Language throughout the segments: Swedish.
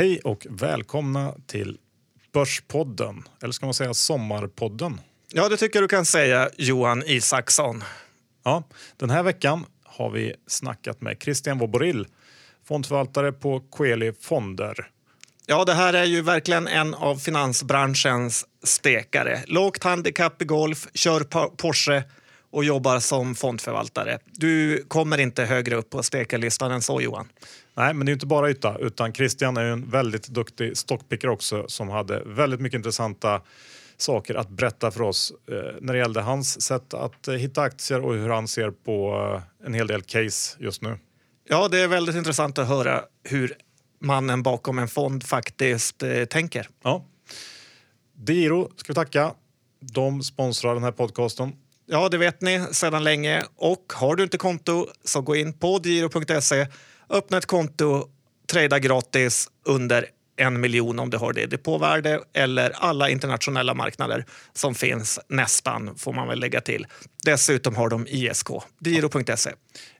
Hej och välkomna till Börspodden, eller ska man säga Sommarpodden? Ja, det tycker jag du kan säga, Johan Isaksson. Ja, den här veckan har vi snackat med Christian Woborill, fondförvaltare på Coeli Fonder. Ja, det här är ju verkligen en av finansbranschens stekare. Lågt handikapp i golf, kör Porsche och jobbar som fondförvaltare. Du kommer inte högre upp på stekarlistan än så, Johan. Nej, men det är inte bara yta, utan Christian är en väldigt duktig stockpicker också som hade väldigt mycket intressanta saker att berätta för oss eh, när det gällde hans sätt att eh, hitta aktier och hur han ser på eh, en hel del case just nu. Ja, det är väldigt intressant att höra hur mannen bakom en fond faktiskt eh, tänker. Ja. Diro ska vi tacka. De sponsrar den här podcasten. Ja, det vet ni sedan länge. Och har du inte konto så gå in på giro.se, öppna ett konto, trada gratis under en miljon om du har det depåvärde eller alla internationella marknader som finns, nästan får man väl lägga till. Dessutom har de ISK, giro.se.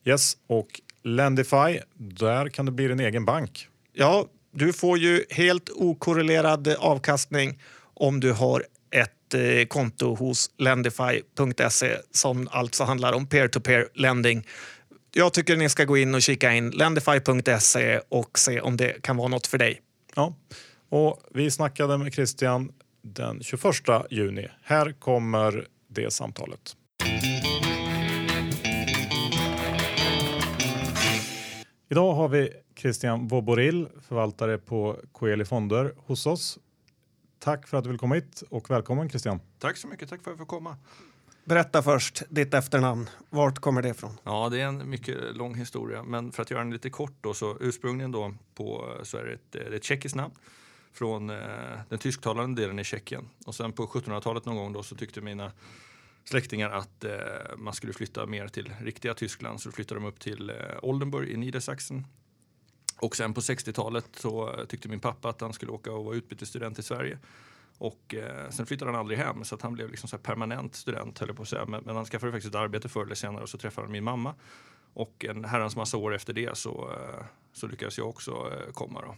Yes, och Lendify, där kan det bli din egen bank. Ja, du får ju helt okorrelerad avkastning om du har ett eh, konto hos Lendify.se som alltså handlar om peer-to-peer lending. Jag tycker ni ska gå in och kika in Lendify.se och se om det kan vara något för dig. Ja, och vi snackade med Christian den 21 juni. Här kommer det samtalet. Idag har vi Christian Woborill, förvaltare på Coeli Fonder hos oss. Tack för att du vill komma hit och välkommen Christian. Tack så mycket, tack för att jag får komma. Berätta först ditt efternamn. Vart kommer det ifrån? Ja, det är en mycket lång historia, men för att göra den lite kort då så ursprungligen då på så är det ett, det är ett tjeckiskt namn från eh, den tysktalande delen i Tjeckien och sen på 1700-talet någon gång då så tyckte mina släktingar att eh, man skulle flytta mer till riktiga Tyskland så då flyttade de upp till eh, Oldenburg i Niedersachsen och sen på 60-talet så tyckte min pappa att han skulle åka och vara utbytesstudent i Sverige. Och eh, sen flyttade han aldrig hem så att han blev liksom så permanent student höll på att säga. Men, men, han skaffade faktiskt ett arbete förr eller senare och så träffade han min mamma. Och en herrans massa år efter det så, eh, så lyckades jag också eh, komma. Då.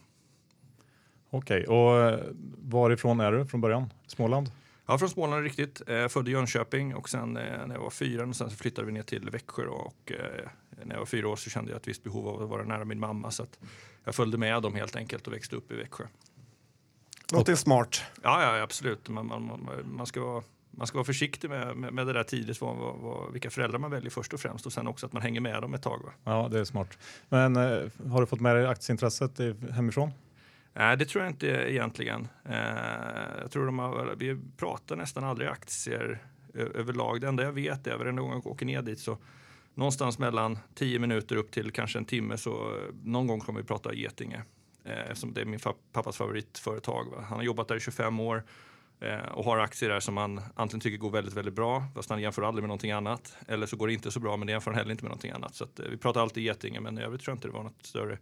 Okej, och eh, varifrån är du från början? Småland? Ja, från Småland riktigt. Eh, född i Jönköping och sen eh, när jag var fyra och sen så flyttade vi ner till Växjö då, och eh, när jag var fyra år så kände jag ett visst behov av att vara nära min mamma så att jag följde med dem helt enkelt och växte upp i Växjö. Låter smart. Ja, ja absolut. Man, man, man, ska vara, man ska vara försiktig med, med, med det där tidigt, vad, vad, vad, vilka föräldrar man väljer först och främst och sen också att man hänger med dem ett tag. Va? Ja, det är smart. Men eh, har du fått med dig aktieintresset hemifrån? Nej, det tror jag inte egentligen. Eh, jag tror de har, vi pratar nästan aldrig aktier överlag. Det enda jag vet är att varenda gång jag åker ner dit så någonstans mellan 10 minuter upp till kanske en timme så någon gång kommer vi prata Getinge. Eh, eftersom det är min pappas favoritföretag. Va? Han har jobbat där i 25 år eh, och har aktier där som han antingen tycker går väldigt, väldigt bra, fast han jämför aldrig med någonting annat. Eller så går det inte så bra, men det jämför han heller inte med någonting annat. Så att, eh, vi pratar alltid Getinge, men i övrigt tror jag inte det var något större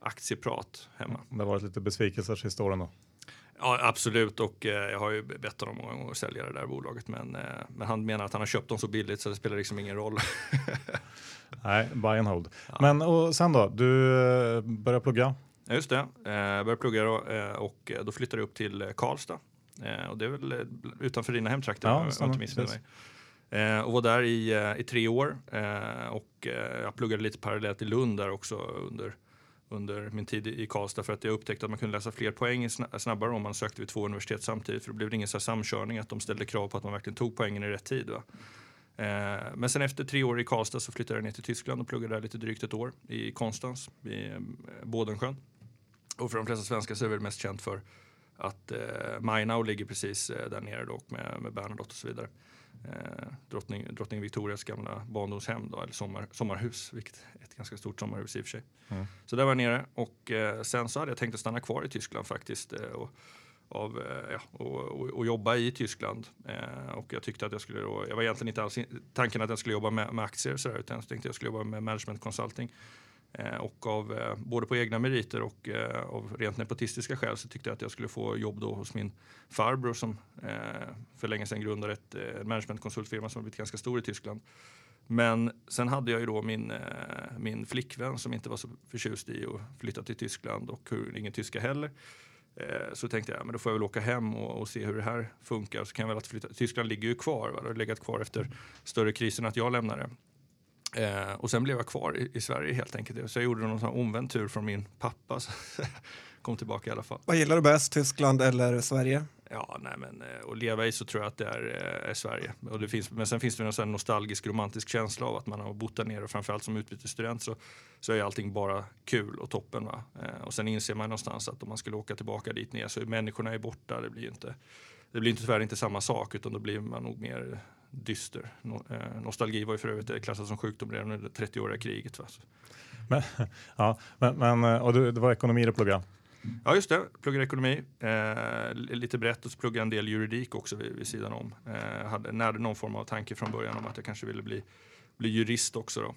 aktieprat hemma. Det har varit lite besvikelser sista åren då? Ja, absolut. Och eh, jag har ju bett honom många gånger att sälja det där bolaget. Men, eh, men han menar att han har köpt dem så billigt så det spelar liksom ingen roll. Nej, buy and hold. Ja. Men och sen då? Du eh, börjar plugga? Ja, just det. Eh, började plugga då, eh, och då flyttade jag upp till Karlstad. Eh, och det är väl utanför dina hemtrakter ja, om jag inte missminner mig. Eh, och var där i, i tre år. och jag pluggade lite parallellt i Lund där också under under min tid i Karlstad för att jag upptäckte att man kunde läsa fler poäng snabbare om man sökte vid två universitet samtidigt. För det blev ingen så samkörning att de ställde krav på att man verkligen tog poängen i rätt tid. Men sen efter tre år i Karlstad så flyttade jag ner till Tyskland och pluggade där lite drygt ett år i Konstans, i eh, Bådensjön. Och för de flesta svenskar så är det mest känt för att eh, Mainau ligger precis eh, där nere då, med, med Bernadotte och så vidare eh, drottning, drottning Victorias gamla barndomshem, då, eller sommar, sommarhus, vilket är ett ganska stort sommarhus i och för sig. Mm. Så där var jag nere och eh, sen så hade jag tänkt att stanna kvar i Tyskland faktiskt. Eh, och, av, eh, ja, och, och, och, jobba i Tyskland. Eh, och jag tyckte att jag skulle då, jag var egentligen inte alls tanken att jag skulle jobba med, med aktier så där, utan jag tänkte att jag skulle jobba med management consulting. Eh, och av, eh, både på egna meriter och eh, av rent nepotistiska skäl så tyckte jag att jag skulle få jobb då hos min farbror som för länge sedan grundade ett managementkonsultfirma som har blivit ganska stor i Tyskland. Men sen hade jag ju då min, min flickvän som inte var så förtjust i att flytta till Tyskland och ingen tyska heller. Så tänkte jag men då får jag väl åka hem och, och, se hur det här funkar. Så kan jag väl flytta. Tyskland ligger ju kvar, va? det har legat kvar efter större krisen att jag lämnade. Eh, och sen blev jag kvar i, i, Sverige helt enkelt. Så jag gjorde någon sån omvänd tur från min pappa. kom tillbaka i alla fall. Vad gillar du bäst, Tyskland eller Sverige? Ja, nej men eh, att leva i så tror jag att det är, är eh, Sverige. Och det finns, men sen finns det en sån nostalgisk romantisk känsla av att man har bott där nere och framförallt som utbytesstudent så, så är allting bara kul och toppen. Va? Eh, och sen inser man någonstans att om man skulle åka tillbaka dit ner så är människorna är borta. Det blir inte, det blir inte tyvärr inte samma sak utan då blir man nog mer dyster. No, eh, nostalgi var ju för övrigt klassat som sjukdom redan under 30-åriga kriget. Va? Men, ja, men, men, och du, det var ekonomi du pluggade? Ja, just det. Pluggar ekonomi. Eh, lite brett och så pluggar en del juridik också vid, vid sidan om. Eh, hade, närde någon form av tanke från början om att jag kanske ville bli, bli jurist också. Då.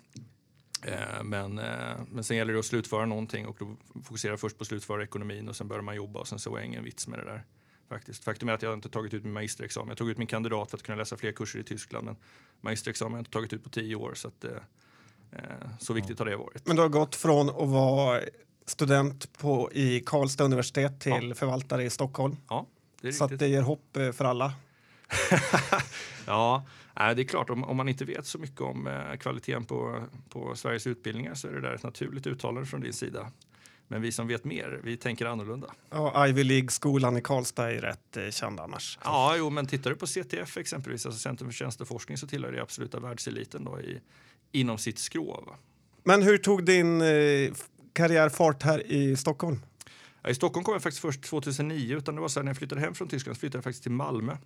Eh, men, eh, men sen gäller det att slutföra någonting och då fokuserar först på att slutföra ekonomin och sen börjar man jobba och sen så var ingen vits med det där. Faktiskt. Faktum är att jag inte tagit ut min magisterexamen. Jag tog ut min kandidat för att kunna läsa fler kurser i Tyskland men magisterexamen har jag inte tagit ut på tio år så att, eh, eh, så viktigt har det varit. Men du har gått från att vara student på, i Karlstad universitet till ja. förvaltare i Stockholm. Ja, det är Så det ger hopp eh, för alla. ja, det är klart. Om, om, man inte vet så mycket om kvaliteten på, på Sveriges utbildningar så är det där ett naturligt uttalande från din sida. Men vi som vet mer, vi tänker annorlunda. Ja, Ivy League-skolan i Karlstad är rätt eh, känd annars. Ja, jo, men tittar du på CTF exempelvis, alltså Centrum för tjänsteforskning, så tillhör det absoluta världseliten då i, inom sitt skrov. Men hur tog din eh, karriärfart här i Stockholm? Ja, I Stockholm kom jag faktiskt först 2009, utan det var så när jag flyttade hem från Tyskland flyttade jag faktiskt till Malmö.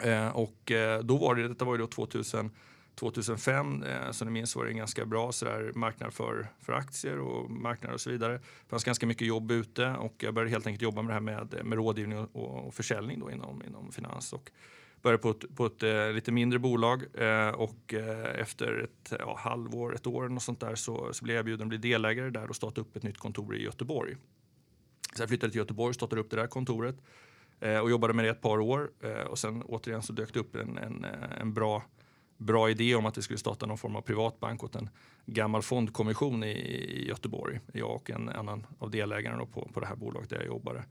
Eh, och eh, då var det, detta var ju då 2000, 2005, eh, som ni minns var det en ganska bra sådär, marknad för, för aktier och marknader och så vidare. Det fanns ganska mycket jobb ute och jag började helt enkelt jobba med det här med, med rådgivning och, och försäljning då inom, inom finans. Och, började på ett, på ett eh, lite mindre bolag eh, och eh, efter ett ja, halvår, ett år och sånt där så, så blev jag erbjuden att bli delägare där och starta upp ett nytt kontor i Göteborg. Så jag flyttade till Göteborg och startade upp det där kontoret eh, och jobbade med det ett par år eh, och sen återigen så dök det upp en, en, eh, en bra bra idé om att vi skulle starta någon form av privatbank åt en gammal fondkommission i, Göteborg. Jag och en annan av delägarna på, på det här bolaget där jag jobbade.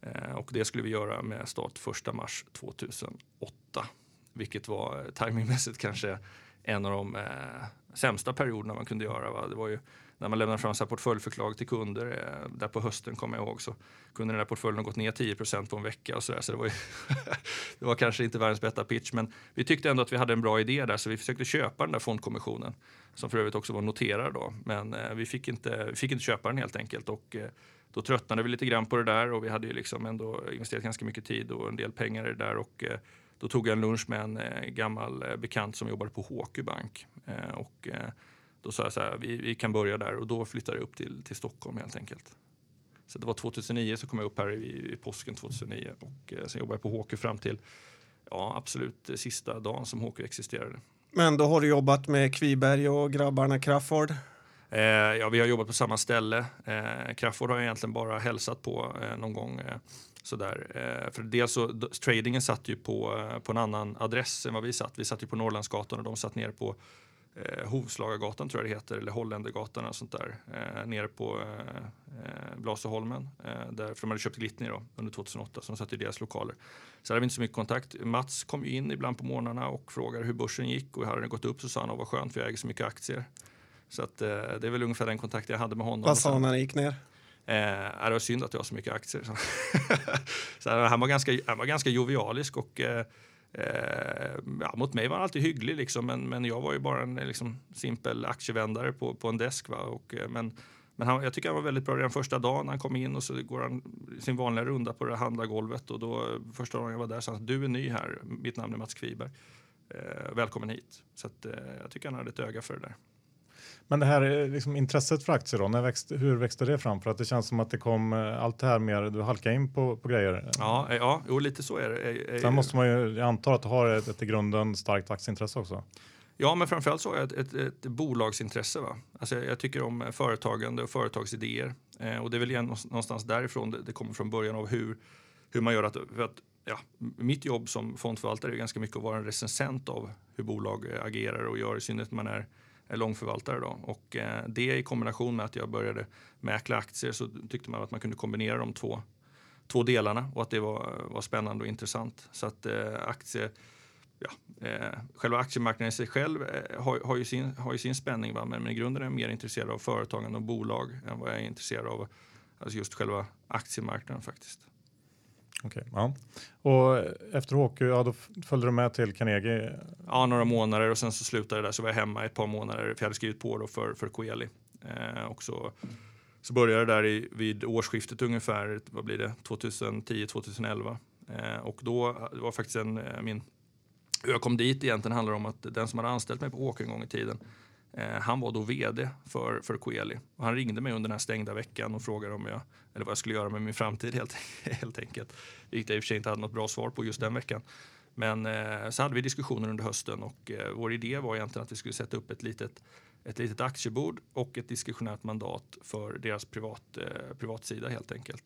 Eh, och det skulle vi göra med start 1 mars 2008. Vilket var eh, timingmässigt kanske en av de eh, sämsta perioderna man kunde göra. Va? Det var ju när man lämnar fram portföljförslag till kunder. Eh, där på hösten kommer jag ihåg så kunde den där portföljen ha gått ner 10% på en vecka. Och så där. så det, var ju det var kanske inte världens bästa pitch men vi tyckte ändå att vi hade en bra idé där så vi försökte köpa den där fondkommissionen som för övrigt också var noterad då. Men eh, vi, fick inte, vi fick inte köpa den helt enkelt. Och, eh, då tröttnade vi lite grann på det där och vi hade ju liksom ändå investerat ganska mycket tid och en del pengar i det där. Och, eh, då tog jag en lunch med en eh, gammal eh, bekant som jobbade på HQ Bank. Eh, och, eh, då sa jag så här, vi, vi, kan börja där och då flyttade jag upp till, till Stockholm helt enkelt. Så det var 2009 så kom jag upp här i, i påsken 2009 och eh, sen jobbade jag på HQ fram till ja, absolut sista dagen som HQ existerade. Men då har du jobbat med Kviberg och grabbarna Crafoord? Eh, ja, vi har jobbat på samma ställe. Eh, Crafoord har jag egentligen bara hälsat på eh, någon gång. Eh, sådär. Eh, för dels så, tradingen satt ju på, eh, på en annan adress än vad vi satt. Vi satt ju på Norrlandsgatan och de satt ner på eh, Hovslagargatan tror jag det heter, eller Holländergatan och sånt där. Eh, nere på eh, eh Blasieholmen, eh, där, för de hade köpt Glittny då, under 2008, så de satt i deras lokaler. Så hade vi inte så mycket kontakt. Mats kom ju in ibland på morgnarna och frågade hur börsen gick och hade den gått upp så sa han, vad skönt för jag äger så mycket aktier. Så att, eh, det är väl ungefär den kontakt jag hade med honom. Vad sa han när det gick ner? Eh, det var synd att jag har så mycket aktier. så han, var ganska, han var ganska jovialisk och eh, eh, ja, mot mig var han alltid hygglig liksom, men, men jag var ju bara en liksom, simpel aktievändare på, på en desk. Va? Och, eh, men men han, jag tycker han var väldigt bra redan första dagen. Han kom in och så går han sin vanliga runda på det handlargolvet och då eh, första dagen jag var där sa han du är ny här, mitt namn är Mats Kviberg. Eh, välkommen hit. Så att, eh, jag tycker han hade ett öga för det där. Men det här liksom, intresset för aktier då, när växte, hur växte det fram? För att det känns som att det kom eh, allt det här mer, du halkade in på, på grejer. Ja, eh, ja jo, lite så är det. Sen måste man ju, jag antar att du har ett, ett i grunden starkt aktieintresse också. Ja, men framförallt så har jag ett, ett, ett bolagsintresse. Va? Alltså jag, jag, tycker om företagande och företagsidéer. Eh, och det är väl igen någonstans därifrån det, det kommer från början av hur, hur man gör att, för att ja, mitt jobb som fondförvaltare är ganska mycket att vara en recensent av hur bolag agerar och gör i synnerhet när man är långförvaltare. Då. Och eh, det i kombination med att jag började mäkla aktier så tyckte man att man kunde kombinera de två, två delarna och att det var, var spännande och intressant. Så att eh, aktie, ja, eh, själva aktiemarknaden i sig själv eh, har, har, ju sin, har ju sin spänning va? Men, men i grunden är jag mer intresserad av företagande och bolag än vad jag är intresserad av alltså just själva aktiemarknaden faktiskt. Okej, ja. Och efter hockey, ja, då följde du med till Carnegie? Ja, några månader och sen så slutade det där så var jag hemma ett par månader för jag hade skrivit på då för, för Coeli. Eh, och så, så började det där i, vid årsskiftet ungefär, vad blir det, 2010-2011. Eh, och då det var faktiskt en, eh, min, hur jag kom dit egentligen handlar om att den som hade anställt mig på Åker en gång i tiden Eh, Eh, han var då vd för, för Coeli. Och han ringde mig under den här stängda veckan och frågade om jag, eller vad jag skulle göra med min framtid helt, helt enkelt. Vilket jag i och för sig inte hade något bra svar på just den veckan. Men eh, så hade vi diskussioner under hösten och eh, vår idé var egentligen att vi skulle sätta upp ett litet, ett litet aktiebord och ett diskretionärt mandat för deras privat, eh, privatsida helt enkelt.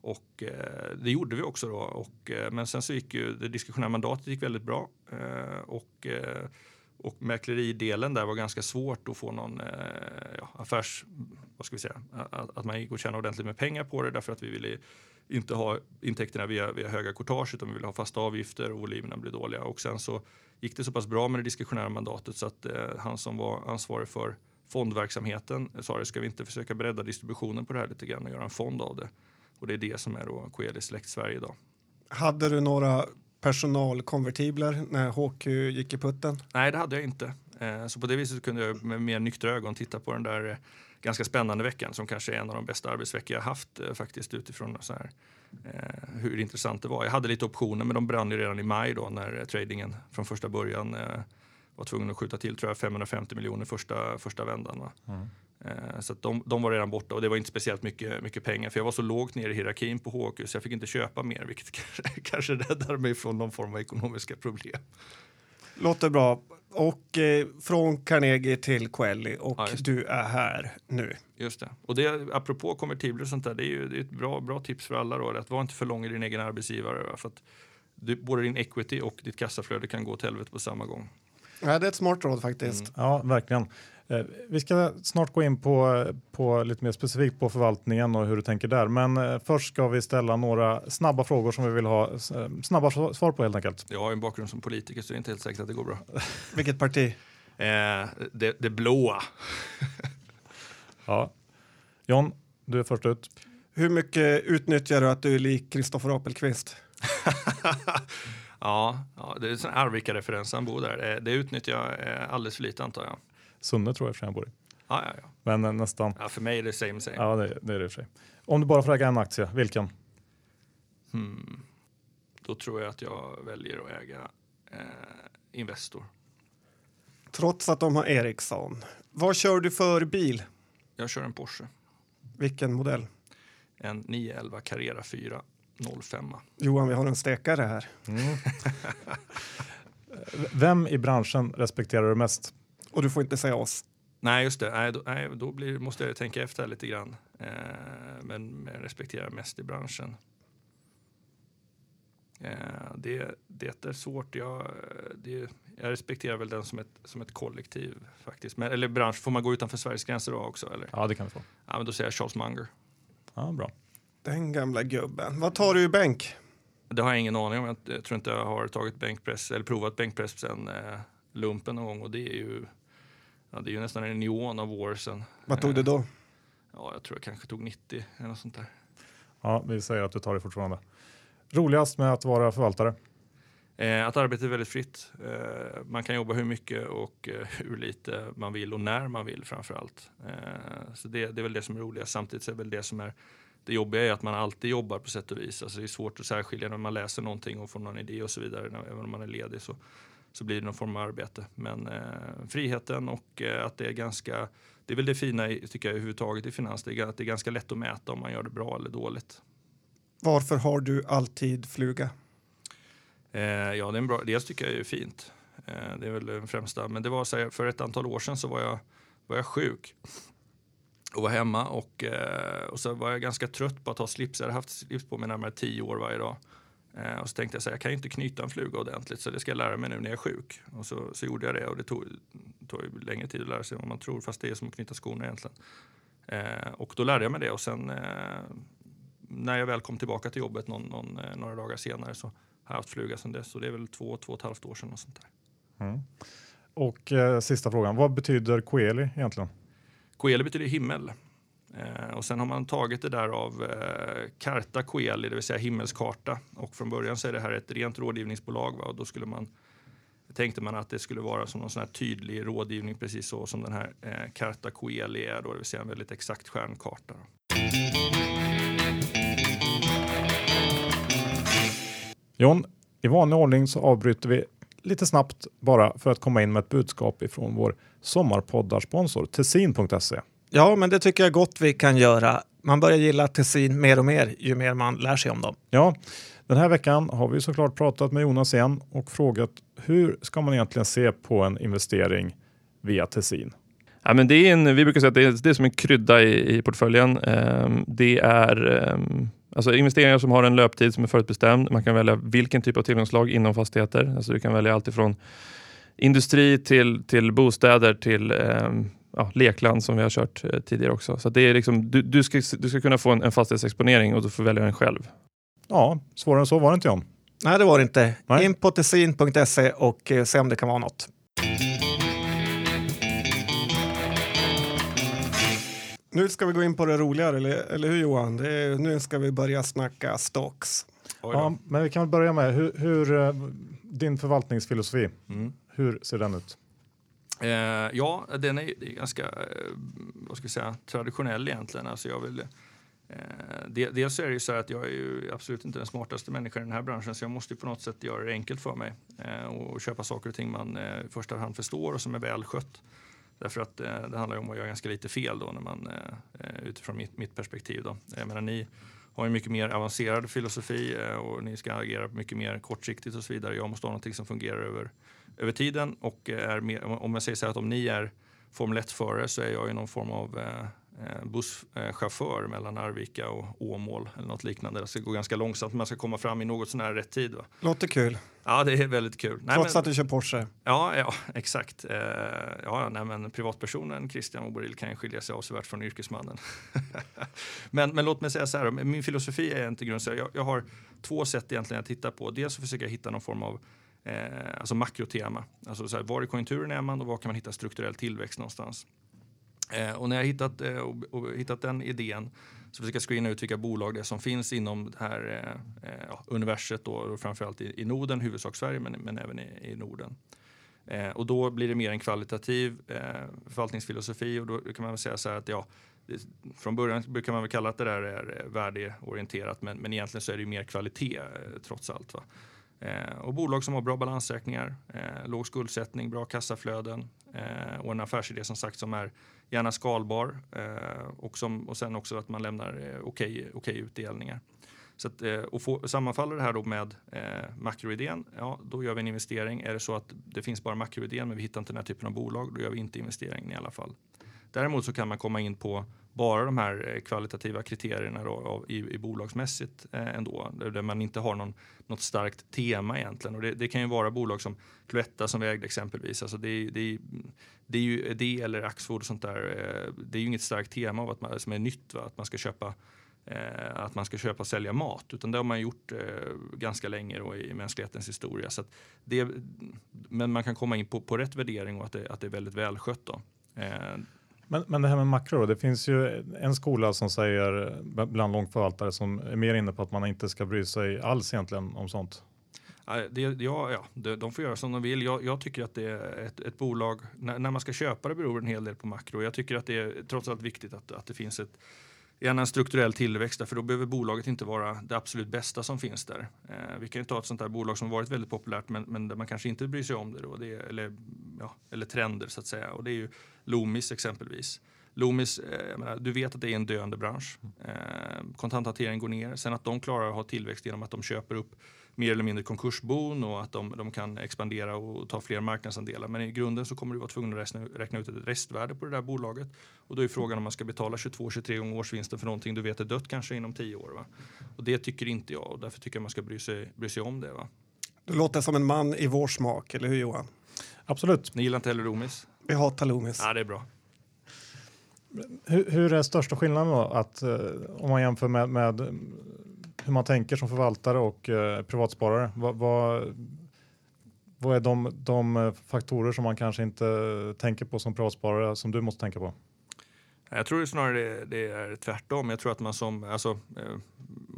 Och eh, det gjorde vi också då. Och, eh, men sen så gick ju det diskretionära mandatet gick väldigt bra. Eh, och eh, och mäkleridelen där var ganska svårt att få någon eh, ja, affärs... Vad ska vi säga? Att, att man gick och tjänade ordentligt med pengar på det därför att vi ville inte ha intäkterna via, via höga courtage utan vi ville ha fasta avgifter och volymerna blev dåliga. Och sen så gick det så pass bra med det diskretionära mandatet så att eh, han som var ansvarig för fondverksamheten sa det, ska vi inte försöka bredda distributionen på det här lite grann och göra en fond av det? Och det är det som är då Coeli Select Sverige idag. Hade du några personalkonvertibler när HQ gick i putten? Nej, det hade jag inte. Eh, så på det viset kunde jag med mer nyktra ögon titta på den där eh, ganska spännande veckan som kanske är en av de bästa arbetsveckor jag haft eh, faktiskt utifrån så här, hur intressant det var. Jag hade lite optioner men de brann ju redan i maj då när tradingen från första början var tvungen att skjuta till tror jag 550 miljoner första, första vändan. Mm. Eh, så de, de, var redan borta och det var inte speciellt mycket, mycket penger för jag var så lågt ner i hierarkin på HQ så jag fick inte köpa mer vilket kanske, kanske räddade mig från någon form av ekonomiska problem. Låter bra. Och eh, från Carnegie till Coeli och ja, du är här nu. Just det. Och det, apropå konvertibler och sånt där, det är ju det är ett bra, bra tips för alla då, att vara inte för lång i din egen arbetsgivare. För att du, både din equity och ditt kassaflöde kan gå åt helvete på samma gång. Ja, det är ett smart råd faktiskt. Mm. Ja, verkligen. Eh, vi ska snart gå in på, på lite mer specifikt på förvaltningen och hur du tänker där. Men eh, först ska vi ställa några snabba frågor som vi vill ha eh, snabba svar på helt enkelt. Jag har en bakgrund som politiker så det är inte helt säkert att det går bra. Vilket parti? Eh, det, det blåa. ja. John, du är först ut. Hur mycket utnyttjar du att du är lik Kristoffer Apelqvist? ja, ja, det är en Arvika-referens, han bor där. Det utnyttjar jag alldeles för lite antar jag. Sunne tror jag för jag bor i. Ja, ja, ja. Men eh, nästan. Ja, för mig är det same same. Ja, det, det är det för sig. Om du bara får äga en aktie, vilken? Hmm. Då tror jag att jag väljer att äga eh, Investor. Trots att de har Ericsson. Vad kör du för bil? Jag kör en Porsche. Vilken modell? En 911 Carrera 4 05. Johan, vi har en stekare här. Mm. Vem i branschen respekterar du mest? Och du får inte säga oss. Nej, just det. Nej, då, nej, då blir, måste jag tänka efter lite grann. Eh, men, respekterar mest i branschen. Eh, det, det är svårt. Jag, det, jag respekterar väl den som ett, som ett kollektiv faktiskt. Men, eller bransch, får man gå utanför Sveriges gränser då också? Eller? Ja, det kan vi få. Ja, men då säger jag Charles Munger. Ja, bra. Den gamla gubben. Vad tar du i bänk? Det har jag ingen aning om. Jag tror inte jag har tagit bänkpress eller provat bänkpress sen eh, lumpen någon gång och det är ju Ja, det är ju nästan en neon av Warsen. Vad tog du då? Eh, ja, jag tror jag kanske tog 90 eller något sånt där. Ja, vi säger att du tar det fortfarande. Roligast med att vara förvaltare? Eh, att arbetet är väldigt fritt. Eh, man kan jobba hur mycket och eh, hur lite man vill och när man vill framför allt. Eh, så det, det, är väl det som är roligast. Samtidigt är väl det som är det jobbiga är att man alltid jobbar på sätt och vis. Alltså det är svårt att särskilja när man läser någonting och får någon idé och så vidare. Även om man är ledig så så blir det någon form av arbete. Men eh, friheten och eh, att det är ganska, det är väl det fina tycker jag överhuvudtaget i finans, det är, att det är ganska lätt att mäta om man gör det bra eller dåligt. Varför har du alltid fluga? Eh, ja, det är en bra, dels tycker jag det är fint. Eh, det är väl den främsta, men det var så här, för ett antal år sedan så var jag, var jag sjuk och var hemma och, eh, och så var jag ganska trött på att ha slips. Jag hade haft slips på mig närmare tio år varje dag. Eh, och så tänkte jag så här, jag kan ju inte knyta en fluga ordentligt så det ska jag lära mig nu när jag är sjuk. Och så, så gjorde jag det och det tog, tog längre tid att lära sig än vad man tror fast det är som att knyta skorna egentligen. Eh, och då lärde jag mig det och sen eh, när jag väl kom tillbaka till jobbet någon, någon, eh, några dagar senare så har jag haft fluga sedan dess. Så det är väl två, två och ett halvt år sedan. Och, sånt där. Mm. och eh, sista frågan, vad betyder Coeli egentligen? Coeli betyder himmel. Eh, och sen har man tagit det där av eh, Carta Coeli, det vill säga himmelskarta. Och från början så är det här ett rent rådgivningsbolag. Va? Och då skulle man, tänkte man att det skulle vara som någon sån här tydlig rådgivning, precis så som den här eh, Carta Coeli är, då, det vill säga en väldigt exakt stjärnkarta. John, i vanlig ordning så avbryter vi lite snabbt bara för att komma in med ett budskap ifrån vår sommarpoddarsponsor Tessin.se. Ja, men det tycker jag gott vi kan göra. Man börjar gilla Tessin mer och mer ju mer man lär sig om dem. Ja, den här veckan har vi såklart pratat med Jonas igen och frågat hur ska man egentligen se på en investering via Tessin? Ja, men det är en, vi brukar säga att det är, det är som en krydda i, i portföljen. Um, det är um, alltså investeringar som har en löptid som är förutbestämd. Man kan välja vilken typ av tillgångslag inom fastigheter. Alltså du kan välja allt ifrån industri till, till bostäder till um, ja, lekland som vi har kört eh, tidigare också. Så det är liksom, du, du, ska, du ska kunna få en, en fastighetsexponering och du får välja den själv. Ja, svårare än så var det inte John. Nej, det var det inte. Nej. In på tessin.se och eh, se om det kan vara något. Nu ska vi gå in på det roligare, eller, eller hur Johan? Är, nu ska vi börja snacka stocks. Ja, men vi kan börja med hur, hur eh, din förvaltningsfilosofi, mm. hur ser den ut? Eh, ja, den är, är ganska eh, vad ska jag säga, traditionell egentligen. Alltså jag vill, eh, dels är det ju så att jag är ju absolut inte den smartaste människan i den här branschen så jag måste på något sätt göra det enkelt för mig eh, och köpa saker och ting man eh, i första hand förstår och som är välskött. Därför att eh, det handlar ju om att göra ganska lite fel då när man, eh, eh utifrån mitt, mitt perspektiv. Då. Jag menar, ni har en mycket mer avancerad filosofi eh, och ni ska agera mycket mer kortsiktigt och så vidare. Jag måste ha någonting som fungerar över över tiden. Och är mer, om jag säger så här att om ni är Formel 1-förare så är jag ju någon form av eh, eh, busschaufför mellan Arvika och Åmål eller något liknande. Det ska gå ganska långsamt men man ska komma fram i något sån här rätt tid. Va? Låter kul. Ja, det är väldigt kul. Nej, Trots men, att du kör Porsche? Ja, ja exakt. Eh, ja, nej, men privatpersonen Christian Oboril kan ju skilja sig avsevärt från yrkesmannen. men, men låt mig säga så här, min filosofi är inte grund jag, jag har två sätt egentligen att titta på. Dels försöker jag hitta någon form av eh, alltså makrotema. Alltså så här, var i konjunkturen är man och var kan man hitta strukturell tillväxt någonstans? Eh, och när jag hittat, eh, och, och hittat den idén så försöker jag screena ut vilka bolag det är som finns inom det här eh, eh, ja, universet då, och framförallt i, i Norden, huvudsak Sverige men, men även i, i Norden. Eh, och då blir det mer en kvalitativ eh, förvaltningsfilosofi och då kan man väl säga så här att ja, det, från början brukar man väl kalla att det där är eh, värdeorienterat men, men egentligen så är det ju mer kvalitet eh, trots allt. Va? Eh, och bolag som har bra balansräkningar, eh, låg skuldsättning, bra kassaflöden eh, och en affärsidé som sagt som är gärna skalbar eh, och, som, och sen också att man lämnar eh, okej okay, okay utdelningar. Så att, eh, och få, sammanfaller det här då med eh, makroidén, ja då gör vi en investering. Är det så att det finns bara makroidén men vi hittar inte den här typen av bolag, då gör vi inte investeringen i alla fall. Däremot så kan man komma in på bara de här eh, kvalitativa kriterierna då, i, i bolagsmässigt eh, ändå, där man inte har någon, något starkt tema egentligen. Och det, det kan ju vara bolag som Cloetta som vi ägde exempelvis. Alltså det, det, det är ju det eller Axfood och sånt där. Eh, det är ju inget starkt tema av att man, som är nytt, va? att man ska köpa Eh, att man ska köpa och sälja mat. Utan det har man gjort eh, ganska länge då, i mänsklighetens historia. Så det, men man kan komma in på, på rätt värdering och att det, att det är väldigt välskött. Då. Eh, men, men det här med makro, då, det finns ju en skola som säger bland långförvaltare som är mer inne på att man inte ska bry sig alls egentligen om sånt. Det, ja, ja, de får göra som de vill. Jag, jag tycker att det är ett, ett bolag, när, när, man ska köpa det beror en hel del på makro. Jag tycker att det är trots allt viktigt att, att det finns ett, gärna en strukturell tillväxt för då behöver bolaget inte vara det absolut bästa som finns där. Eh, vi kan ju ta ett sånt där bolag som varit väldigt populärt men, men där man kanske inte bryr sig om det, då, det eller, ja, eller trender så att säga. Och det är ju Loomis exempelvis. Loomis, eh, menar, du vet att det är en döende bransch. Eh, kontanthantering går ner. Sen att de klarar att ha tillväxt genom att de köper upp mer eller mindre konkursbon och att de, de, kan expandera och ta fler marknadsandelar. Men i grunden så kommer du vara tvungen att räkna, ut ett restvärde på det där bolaget. Och då är frågan om man ska betala 22-23 gånger årsvinsten för någonting du vet är dött kanske inom 10 år. Va? Och det tycker inte jag och därför tycker jag man ska bry sig, bry sig om det. Va? Du låter som en man i vår smak, eller hur Johan? Absolut. Ni gillar inte heller Loomis? Vi hatar Loomis. Ja, det är bra. Hur, hur är största skillnaden då? Att, eh, om man jämför med, med hur man tänker som förvaltare och eh, privatsparare? Vad, va, vad är de, de eh, faktorer som man kanske inte tänker på som privatsparare som du måste tänka på? Jag tror snarare det, det är tvärtom. Jag tror att man som, alltså, eh,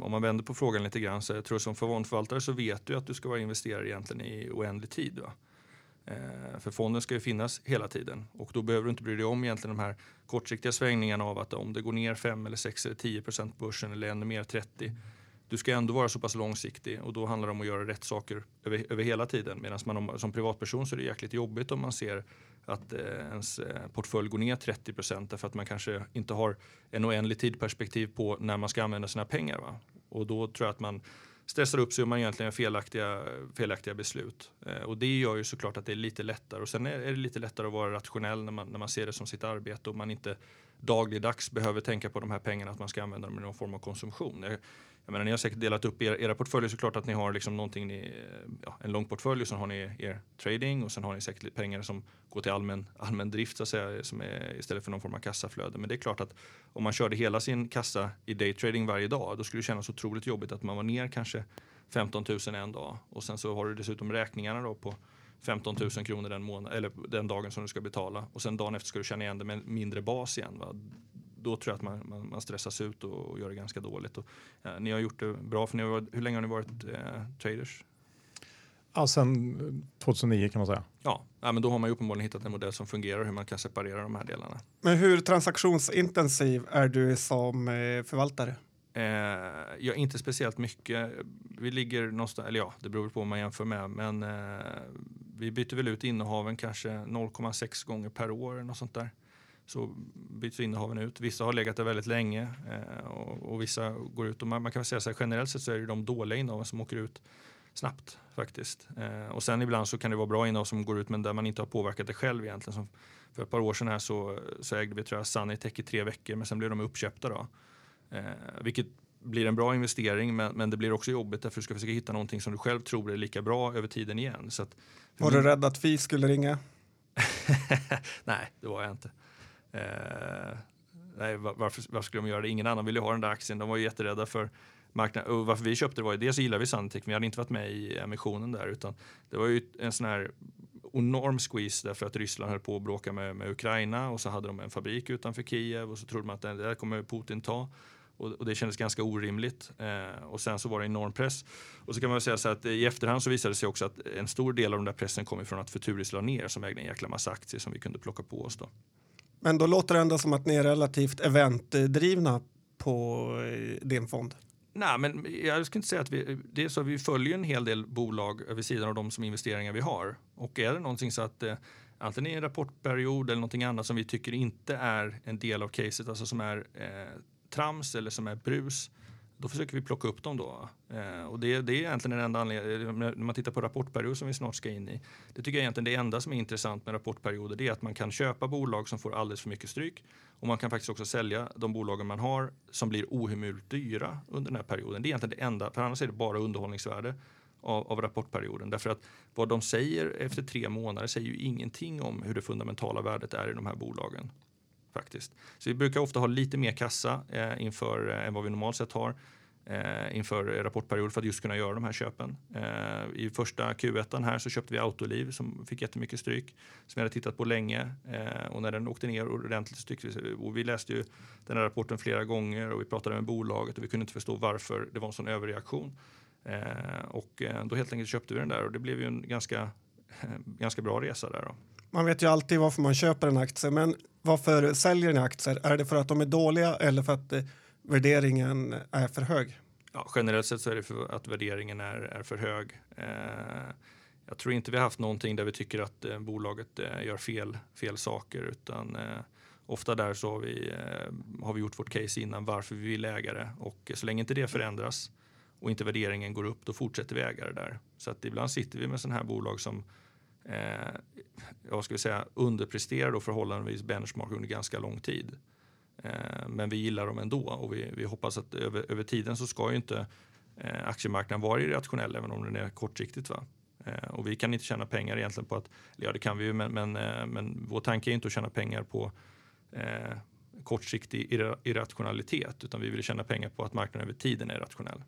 om man vänder på frågan lite grann, så jag tror som fondförvaltare så vet du att du ska vara investerare egentligen i oändlig tid. Va? Eh, för fonden ska ju finnas hela tiden och då behöver du inte bry dig om egentligen de här kortsiktiga svängningarna av att om det går ner 5 eller 6 eller 10 procent på börsen eller ännu mer 30 du ska ändå vara så pass långsiktig och då handlar det om att göra rätt saker över, över hela tiden. Medan man som privatperson så är det jäkligt jobbigt om man ser att eh, ens eh, portfölj går ner 30 procent därför att man kanske inte har en oändlig tidperspektiv på när man ska använda sina pengar. Va? Och då tror jag att man stressar upp sig och man egentligen felaktiga, felaktiga beslut. Eh, och det gör ju såklart att det är lite lättare. Och sen är, är det lite lättare att vara rationell när man, när man ser det som sitt arbete och man inte dagligdags behöver tänka på de här pengarna att man ska använda dem i någon form av konsumtion. Jag, jag menar, ni har säkert delat upp era, era portföljer såklart att ni har liksom någonting ni, ja, en lång portfölj och sen har ni er trading och sen har ni säkert pengar som går till allmän, allmän drift så att säga, som är, istället för någon form av kassaflöde. Men det är klart att om man körde hela sin kassa i daytrading varje dag då skulle det kännas otroligt jobbigt att man var ner kanske 15 000 en dag och sen så har du dessutom räkningarna då på 15 000 kronor den, månad, eller den dagen som du ska betala och sen dagen efter ska du känna igen det med mindre bas igen. Va? Då tror jag att man, man, man stressas ut och, och, gör det ganska dåligt. Och, ja, ni har gjort det bra, för ni har varit, hur länge har ni varit eh, traders? Ja, sen 2009 kan man säga. Ja, ja, men då har man ju uppenbarligen hittat en modell som fungerar hur man kan separera de här delarna. Men hur transaktionsintensiv är du som eh, förvaltare? Eh, ja, inte speciellt mycket. Vi ligger någonstans, eller ja, det beror på vad man jämför med, men eh, vi byter väl ut innehaven kanske 0,6 gånger per år något sånt där. Så byts innehaven ut. Vissa har legat där väldigt länge eh, och, och, vissa går ut. Och man, man kan säga så här, generellt sett så är det de dåliga innehaven som åker ut snabbt faktiskt. Eh, och sen ibland så kan det vara bra innehav som går ut men där man inte har påverkat det själv egentligen. Som för ett par år sedan här så, så ägde vi tror jag Sunnytech i tre veckor men sen blev de uppköpta då. Eh, vilket blir en bra investering men, men det blir också jobbigt därför du ska försöka hitta någonting som du själv tror är lika bra över tiden igen. Så att, var du rädd att Fi skulle ringa? Nej, det var jag inte. Eh, nej, varför, varför, skulle de göra det? Ingen annan ville ha den där aktien. De var ju jätterädda för marknaden. Och varför vi köpte det var ju dels gillar vi Sandtech, men vi hade inte varit med i emissionen där utan det var ju en sån här enorm squeeze därför att Ryssland höll på att bråka med, med Ukraina och så hade de en fabrik utanför Kiev och så trodde man att det där kommer Putin ta. Och, och, det kändes ganska orimligt. Eh, och sen så var det enorm press. Och så kan man säga så att i efterhand så visade det sig också att en stor del av den där pressen kom ifrån att Futuris la ner som ägde en jäkla massa aktier som vi kunde plocka på oss då. Men då låter det ändå som att ni är relativt eventdrivna på eh, din fond. Nej, men jag skulle inte säga att vi, det är så vi följer en hel del bolag vid sidan av de som investeringar vi har. Och är det någonting så att eh, antingen i en rapportperiod eller någonting annat som vi tycker inte är en del av caset, alltså som är eh, trams eller som är brus, då försöker vi plocka upp dem då. Eh, och det, det, är egentligen den enda anledningen, när man tittar på rapportperiod som vi snart ska in i. Det tycker jag egentligen det enda som är intressant med rapportperioder det är att man kan köpa bolag som får alldeles för mycket stryk och man kan faktiskt också sälja de bolagen man har som blir ohemult dyra under den här perioden. Det är egentligen det enda, för annars är det bara underhållningsvärde av, av, rapportperioden. Därför att vad de säger efter tre månader säger ju ingenting om hur det fundamentala värdet är i de här bolagen faktiskt. Så vi brukar ofta ha lite mer kassa eh, inför eh, än vad vi normalt sett har eh, inför rapportperiod för att just kunna göra de här köpen. Eh, I första Q1 här så köpte vi Autoliv som fick jättemycket stryk som vi hade tittat på länge eh, och när den åkte ner ordentligt styckvis och vi läste ju den här rapporten flera gånger och vi pratade med bolaget och vi kunde inte förstå varför det var en sån överreaktion. Eh, och eh, då helt enkelt köpte vi den där och det blev ju en ganska, ganska bra resa där. Då. Man vet ju alltid varför man köper en aktie, men varför säljer ni aktier? Är det för att de är dåliga eller för att eh, värderingen är för hög? Ja, generellt sett så är det för att värderingen är, är för hög. Eh, jag tror inte vi har haft någonting där vi tycker att eh, bolaget eh, gör fel, fel saker utan eh, ofta där så har vi, eh, har vi gjort vårt case innan varför vi vill äga det och så länge inte det förändras och inte värderingen går upp, då fortsätter vi äga det där. Så att ibland sitter vi med sådana här bolag som eh, jag skulle säga, underpresterar då förhållandevis benchmark under ganska lång tid. Eh, men vi gillar dem ändå och vi, vi hoppas att över, över tiden så ska ju inte eh, aktiemarknaden vara irrationell även om den är kortsiktigt. Va? Eh, och vi kan inte tjäna pengar egentligen på att, ja det kan vi ju, men, men, eh, men vår tanke är inte att tjäna pengar på eh, kortsiktig irrationalitet utan vi vill tjäna pengar på att marknaden över tiden är rationell.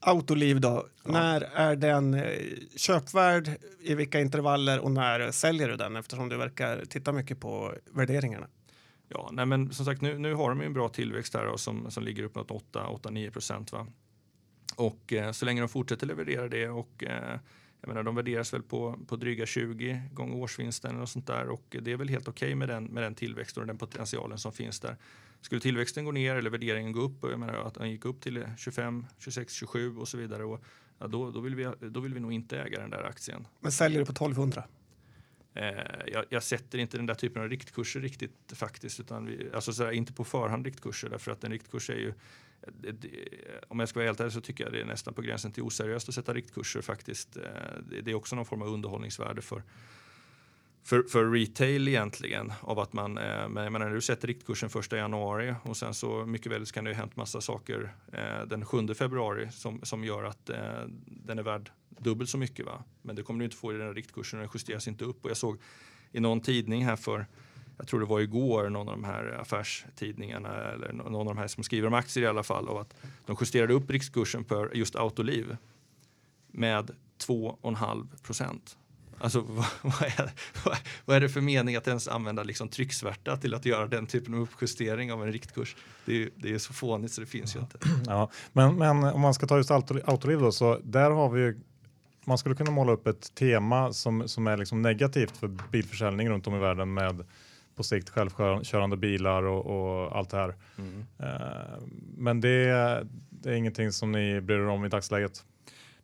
Autoliv då, ja. när är den eh, köpvärd, i vilka intervaller och när säljer du den eftersom du verkar titta mycket på värderingarna? Ja, nej men som sagt nu, nu har de ju en bra tillväxt här och som, som ligger uppåt 8-9 procent. Och eh, så länge de fortsätter leverera det och eh, jag menar, de värderas väl på, på dryga 20 gånger årsvinsten och sånt där och det är väl helt okej okay med, den, med den tillväxten och den potentialen som finns där. Skulle tillväxten gå ner eller värderingen gå upp, jag menar att den gick upp till 25, 26, 27 och så vidare, och, ja, då, då, vill vi, då vill vi nog inte äga den där aktien. Men säljer du på 1200? Eh, jag, jag, sätter inte den där typen av riktkurser riktigt faktiskt, utan vi, alltså sådär, inte på förhand riktkurser därför att en riktkurs är ju det, det, om jag ska vara helt ärlig så tycker jag det är nästan på gränsen till oseriöst att sätta riktkurser faktiskt. Eh, det, det är också någon form av underhållningsvärde för, för, för retail egentligen. Av att man, eh, men jag menar, när du sätter riktkursen första januari och sen så mycket väl så kan det ju hänt massa saker eh, den 7 februari som, som gör att eh, den är värd dubbelt så mycket. Va? Men det kommer du inte få i den här riktkursen, den justeras inte upp. Och jag såg i någon tidning här för jag tror det var igår, någon av de här affärstidningarna eller någon av de här som skriver om aktier i alla fall, av att de justerade upp riktkursen för just Autoliv med 2,5 procent. Alltså vad, vad, är, vad, är det för mening att ens använda liksom trycksvärta till att göra den typen av uppjustering av en riktkurs? Det är, det är så fånigt så det finns ju inte. Ja, men, men om man ska ta just Autoliv då, så där har vi ju man skulle kunna måla upp ett tema som, som är liksom negativt för bilförsäljning runt om i världen med på sikt självkörande bilar och, och allt det här. Mm. Uh, men det, det, är ingenting som ni bryr er om i dagsläget?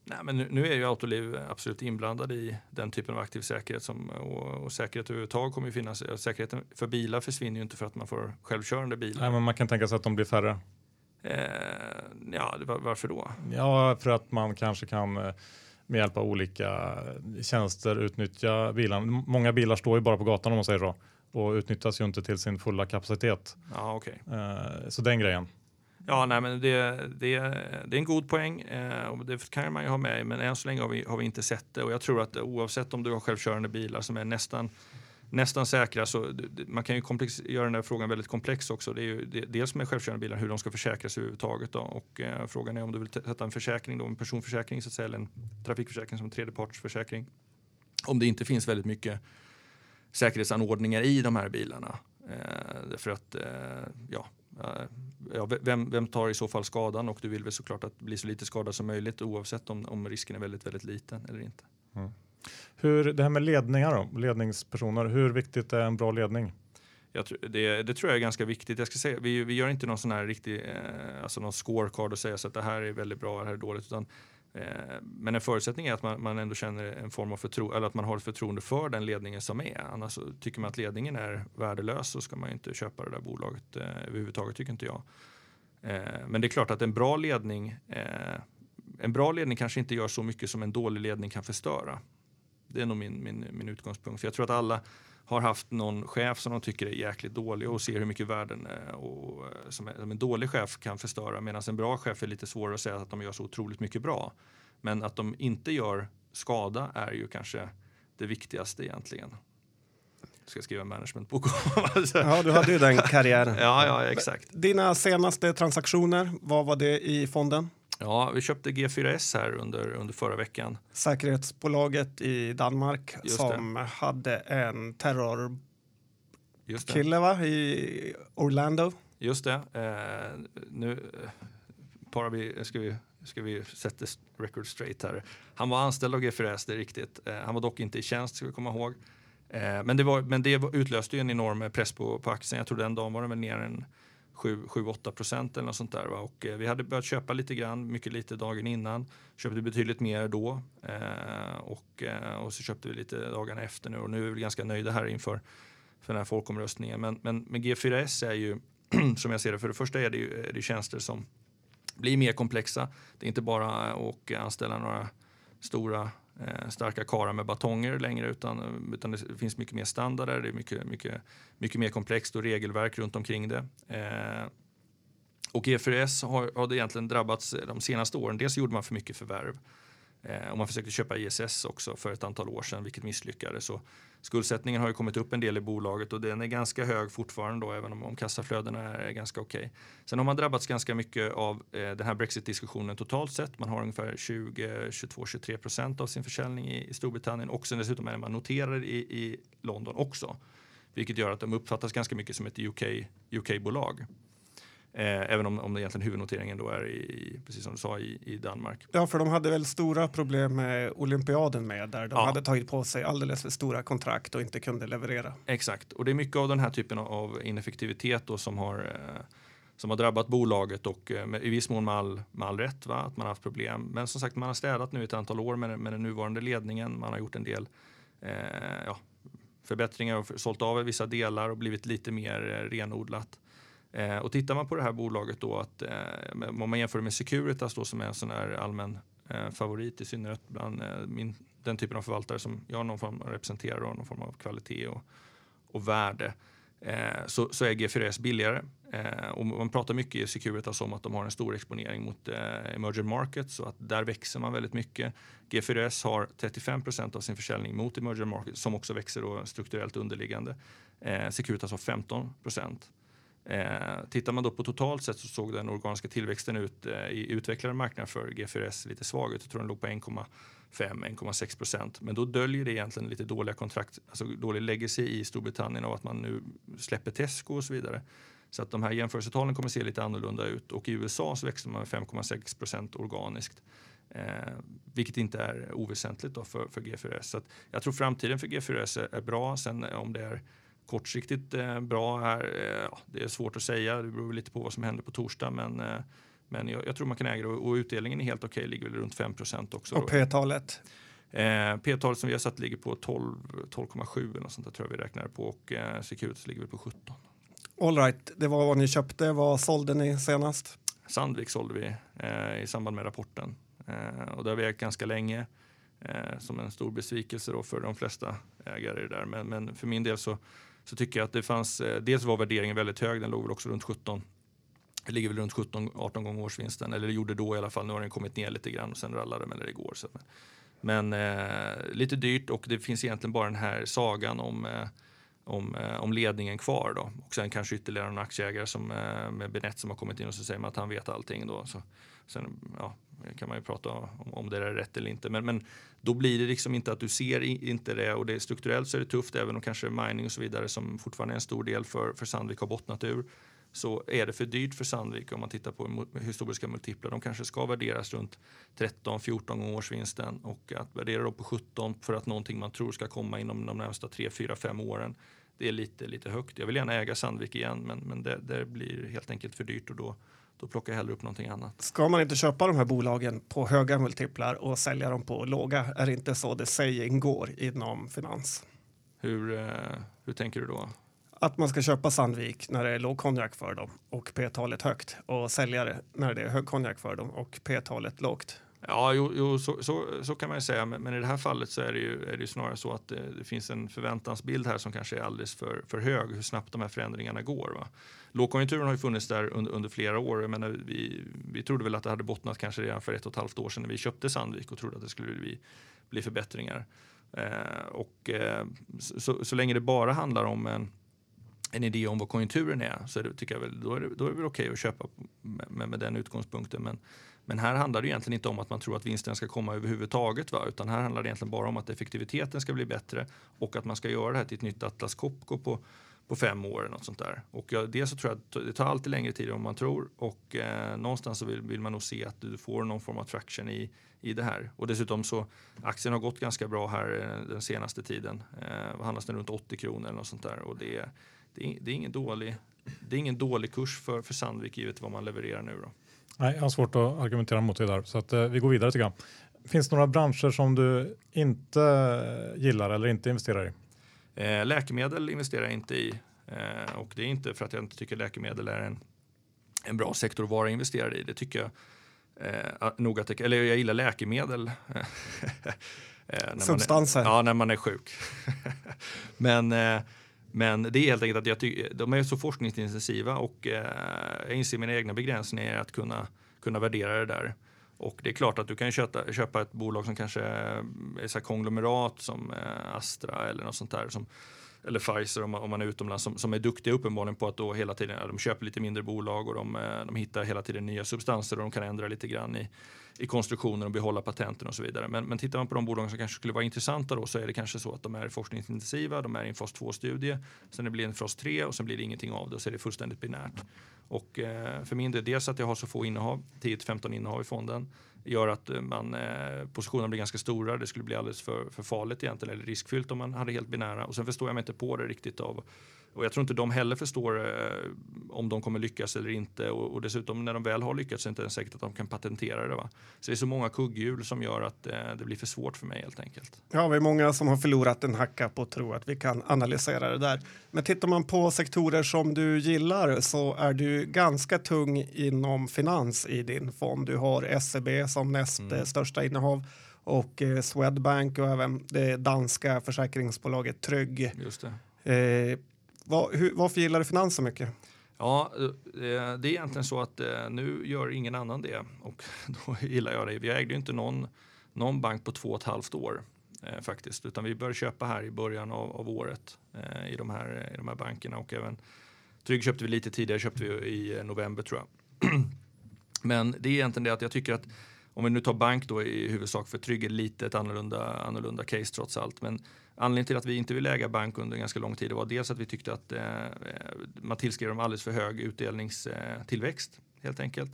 Nej, men nu, nu är ju Autoliv absolut inblandad i den typen av aktiv säkerhet som, och, och säkerhet överhuvudtaget kommer ju finnas. Säkerheten för bilar försvinner ju inte för att man får självkörande bilar. Nej, men man kan tänka sig att de blir färre. Eh, ja, varför då? Ja, för att man kanske kan eh, med hjälp av olika tjänster utnyttja bilarna. Många bilar står ju bara på gatan om man säger så och utnyttjas ju inte till sin fulla kapacitet. Ja, okay. Eh, så den grejen. Ja, nej, men det, det, det är en god poäng eh, och det kan man ju ha med men än så länge har vi, har vi inte sett det och jag tror att oavsett om du har självkörande bilar som är nästan nästan säkra så man kan ju komplex, göra den här frågan väldigt komplex också. Det är ju det, dels med självkörande bilar hur de ska försäkras överhuvudtaget då. och eh, frågan är om du vill sätta en försäkring då, en personförsäkring så att säga, eller en trafikförsäkring som en tredjepartsförsäkring. Om det inte finns väldigt mycket säkerhetsanordningar i de här bilarna. Eh, för att, eh, ja, eh, ja, vem, vem, tar i så fall skadan? Och du vill väl såklart att bli så lite skadad som möjligt oavsett om, om risken är väldigt, väldigt liten eller inte. Mm. Hur, det här med ledningar då, ledningspersoner, hur viktigt är en bra ledning? Tror, det, det, tror jag är ganska viktigt. Jag ska säga, vi, vi gör inte någon sån här riktig eh, alltså någon scorecard och säga så att det här är väldigt bra det här är dåligt. Utan Eh, men en förutsättning är att man, man ändå känner en form av förtro eller att man har ett förtroende för den ledningen som är. Annars tycker man att ledningen är värdelös så ska man inte köpa det där bolaget eh, överhuvudtaget tycker inte jag. Eh, men det är klart att en bra ledning eh, en bra ledning kanske inte gör så mycket som en dålig ledning kan förstöra. Det är nog min, min, min utgångspunkt. För jag tror att alla har haft någon chef som de tycker är jäkligt dålig och ser hur mycket värden och, som, som en dålig chef kan förstöra medan en bra chef är lite svårare att säga att de gör så otroligt mycket bra. Men att de inte gör skada är ju kanske det viktigaste egentligen. Ska skriva managementbok. ja, du hade ju den karriären. ja, ja, exakt. Dina senaste transaktioner, vad var det i fonden? Ja, vi köpte G4S här under, under förra veckan. Säkerhetsbolaget i Danmark Just som det. hade en terrorkille va? i Orlando. Just det. Eh, nu bara vi, ska vi ska vi sätta record straight här. Han var anställd av G4S, det är riktigt. Eh, han var dock inte i tjänst, ska vi komma ihåg. Eh, men, det var, men det utlöste ju en enorm press på, på aktien. Jag tror den dagen var den väl ner en 7-8 procent eller något sånt där. Va? Och eh, vi hade börjat köpa lite grann, mycket lite dagen innan. Köpte betydligt mer då eh, och, eh, och så köpte vi lite dagarna efter nu och nu är vi ganska nöjda här inför för den här folkomröstningen. Men, men, men G4S är ju som jag ser det, för det första är det ju är det tjänster som blir mer komplexa. Det är inte bara att anställa några stora Eh, starka karar med batonger längre utan, utan det finns mycket mer standarder, det är mycket, mycket, mycket mer komplext och regelverk runt omkring det. Eh, och EFRS har, har det egentligen drabbats de senaste åren. Dels gjorde man för mycket förvärv Eh, och man försökte köpa ISS också för ett antal år sedan, vilket misslyckades. Så skuldsättningen har ju kommit upp en del i bolaget och den är ganska hög fortfarande då, även om, om kassaflödena är ganska okej. Okay. Sen har man drabbats ganska mycket av eh, den här Brexit-diskussionen totalt sett. Man har ungefär 20, 22, 23 procent av sin försäljning i, i Storbritannien och sen dessutom är man noterad i, i London också. Vilket gör att de uppfattas ganska mycket som ett UK-bolag. Eh, även om, om egentligen huvudnoteringen då är i, precis som du sa, i, i Danmark. Ja, för de hade väl stora problem med olympiaden med där de ja. hade tagit på sig alldeles för stora kontrakt och inte kunde leverera. Exakt, och det är mycket av den här typen av ineffektivitet då som har eh, som har drabbat bolaget och eh, med, i viss mån med all, med all rätt va? att man har haft problem. Men som sagt, man har städat nu ett antal år med, med den nuvarande ledningen. Man har gjort en del eh, ja, förbättringar och sålt av vissa delar och blivit lite mer eh, renodlat. Eh, och tittar man på det här bolaget då, att, eh, om man jämför med Securitas då, som är en sån här allmän eh, favorit i synnerhet bland eh, min, den typen av förvaltare som jag någon form representerar och någon form av kvalitet och, och värde. Eh, så, så är G4S billigare. Eh, och man pratar mycket i Securitas om att de har en stor exponering mot eh, emerging markets och att där växer man väldigt mycket. G4S har 35 procent av sin försäljning mot emerging markets som också växer då strukturellt underliggande. Eh, Securitas har 15 procent. Eh, tittar man då på totalt sett så såg den organiska tillväxten ut eh, i utvecklade marknader för G4S lite svag ut. Jag tror den låg på 1,5-1,6 procent. Men då döljer det egentligen lite dåliga kontrakt, alltså dålig legacy i Storbritannien och att man nu släpper Tesco och så vidare. Så att de här jämförelsetalen kommer se lite annorlunda ut och i USA så växer man med 5,6 procent organiskt. Eh, vilket inte är oväsentligt då för, för G4S. Så jag tror framtiden för G4S är, är bra. Sen om det är kortsiktigt eh, bra här. Eh, det är svårt att säga, det beror lite på vad som händer på torsdag. Men, eh, men jag, jag, tror man kan äga det och, och utdelningen är helt okej, okay, ligger väl runt 5% också. Och P-talet? Eh, P-talet som vi har satt ligger på 12,7 eller något sånt där tror jag vi räknar på och eh, Securitas ligger väl på 17. All right, det var vad ni köpte. Vad sålde ni senast? Sandvik sålde vi eh, i samband med rapporten eh, och det har vi ägt ganska länge eh, som en stor besvikelse då för de flesta ägare där. Men, men för min del så så tycker jag att det fanns, eh, dels var värderingen väldigt hög, den låg väl också runt 17 det ligger väl runt 17-18 gånger årsvinsten, eller det gjorde då i alla fall. Nu har den kommit ner lite grann och sen rallade den igår. Så. Men eh, lite dyrt och det finns egentligen bara den här sagan om, eh, om, eh, om ledningen kvar då. Och sen kanske ytterligare en aktieägare som, eh, med Benett som har kommit in och så säger man att han vet allting då. Så, sen ja, kan man ju prata om, om det är rätt eller inte. Men, men då blir det liksom inte att du ser inte det och det strukturellt så är det tufft även om kanske mining och så vidare som fortfarande är en stor del för, för Sandvik har bottnat ur så är det för dyrt för Sandvik om man tittar på historiska multiplar. De kanske ska värderas runt 13-14 gånger årsvinsten och att värdera då på 17 för att någonting man tror ska komma inom de närmsta 3, 4, 5 åren. Det är lite, lite högt. Jag vill gärna äga Sandvik igen men, men det, det blir helt enkelt för dyrt och då, då plockar jag hellre upp någonting annat. Ska man inte köpa de här bolagen på höga multiplar och sälja dem på låga? Är det inte så det saying går inom finans? Hur, eh, hur tänker du då? Att man ska köpa Sandvik när det är låg konjak för dem och P-talet högt och sälja det när det är hög konjak för dem och P-talet lågt. Ja, jo, jo så, så, så, kan man ju säga. Men, men, i det här fallet så är det ju, är det snarare så att det, det, finns en förväntansbild här som kanske är alldeles för, för hög, hur snabbt de här förändringarna går. Va? Lågkonjunkturen har ju funnits där under, under flera år. Jag menar, vi, vi trodde väl att det hade bottnat kanske redan för ett och ett halvt år sedan när vi köpte Sandvik och trodde att det skulle bli, bli förbättringar. Eh, och eh, så, så länge det bara handlar om en en idé om vad konjunkturen är så är det, tycker jag väl, då är det, då är det väl okej att köpa med, med, med, den utgångspunkten. Men, men här handlar det egentligen inte om att man tror att vinsten ska komma överhuvudtaget. Va? Utan här handlar det egentligen bara om att effektiviteten ska bli bättre och att man ska göra det här till ett nytt Atlas Copco på, på fem år. Eller något sånt där. Och ja, dels så tror jag att det tar alltid längre tid än man tror och eh, någonstans så vill, vill, man nog se att du får någon form av traction i, i det här. Och dessutom så aktien har gått ganska bra här eh, den senaste tiden. Eh, handlas den runt 80 kronor eller något sånt där och det, det, det, är ingen dålig, det är ingen dålig kurs för, för Sandvik givet vad man levererar nu. Då. Nej, jag har svårt att argumentera mot det där så att, eh, vi går vidare tycker jag. Finns det några branscher som du inte gillar eller inte investerar i? Eh, läkemedel investerar jag inte i eh, och det är inte för att jag inte tycker läkemedel är en, en bra sektor att vara investerad i. Det tycker jag eh, nog att det, eller jag gillar läkemedel. eh, Substanser? Är, ja, när man är sjuk. men, eh, men det är helt enkelt att jag de är så forskningsintensiva och eh, jag inser mina egna begränsningar i att kunna, kunna värdera det där. Och det är klart att du kan köpa, köpa ett bolag som kanske är så konglomerat som eh, Astra eller något sånt där. Som, eller Pfizer om man, om man är utomlands som, som är duktiga uppenbarligen på att då hela tiden, ja, de köper lite mindre bolag och de, eh, de hittar hela tiden nya substanser och de kan ändra lite grann i, i konstruktionen och behålla patenten och så vidare. Men, men tittar man på de bolag som kanske skulle vara intressanta då så är det kanske så att de är forskningsintensiva, de är i en fas 2-studie, sen det blir en fas 3 och sen blir det ingenting av det och så är det fullständigt binärt. Och eh, för min del, dels att jag har så få innehav, 10-15 innehav i fonden, gör att eh, man, eh, positionerna blir ganska stora. Det skulle bli alldeles för, för farligt egentligen, eller riskfyllt om man hade helt binära. Och sen förstår jag mig inte på det riktigt av och jag tror inte de heller förstår eh, om de kommer lyckas eller inte. Och, och, dessutom när de väl har lyckats är det inte ens säkert att de kan patentera det. Va? Så det är så många kugghjul som gör att eh, det blir för svårt för mig helt enkelt. Ja, vi är många som har förlorat en hacka på att tro att vi kan analysera det där. Men tittar man på sektorer som du gillar så är du ganska tung inom finans i din fond. Du har SEB som näst mm. största innehav och eh, Swedbank och även det danska försäkringsbolaget Trygg. Just det. Eh, var, hur, varför gillar du finans så mycket? Ja, eh, eh, det är egentligen så att eh, nu gör ingen annan det och då gillar jag det. Vi ägde ju inte någon, någon bank på två och ett halvt år eh, faktiskt, utan vi började köpa här i början av, av året eh, i, de här, i de här bankerna och även Trygg köpte vi lite tidigare, köpte vi i november tror jag. Men det är egentligen det att jag tycker att om vi nu tar bank då i huvudsak för Trygg är lite ett annorlunda, annorlunda case trots allt. Men Anledningen till att vi inte ville äga bank under ganska lång tid var dels att vi tyckte att eh, man tillskrev dem alldeles för hög utdelningstillväxt eh, helt enkelt.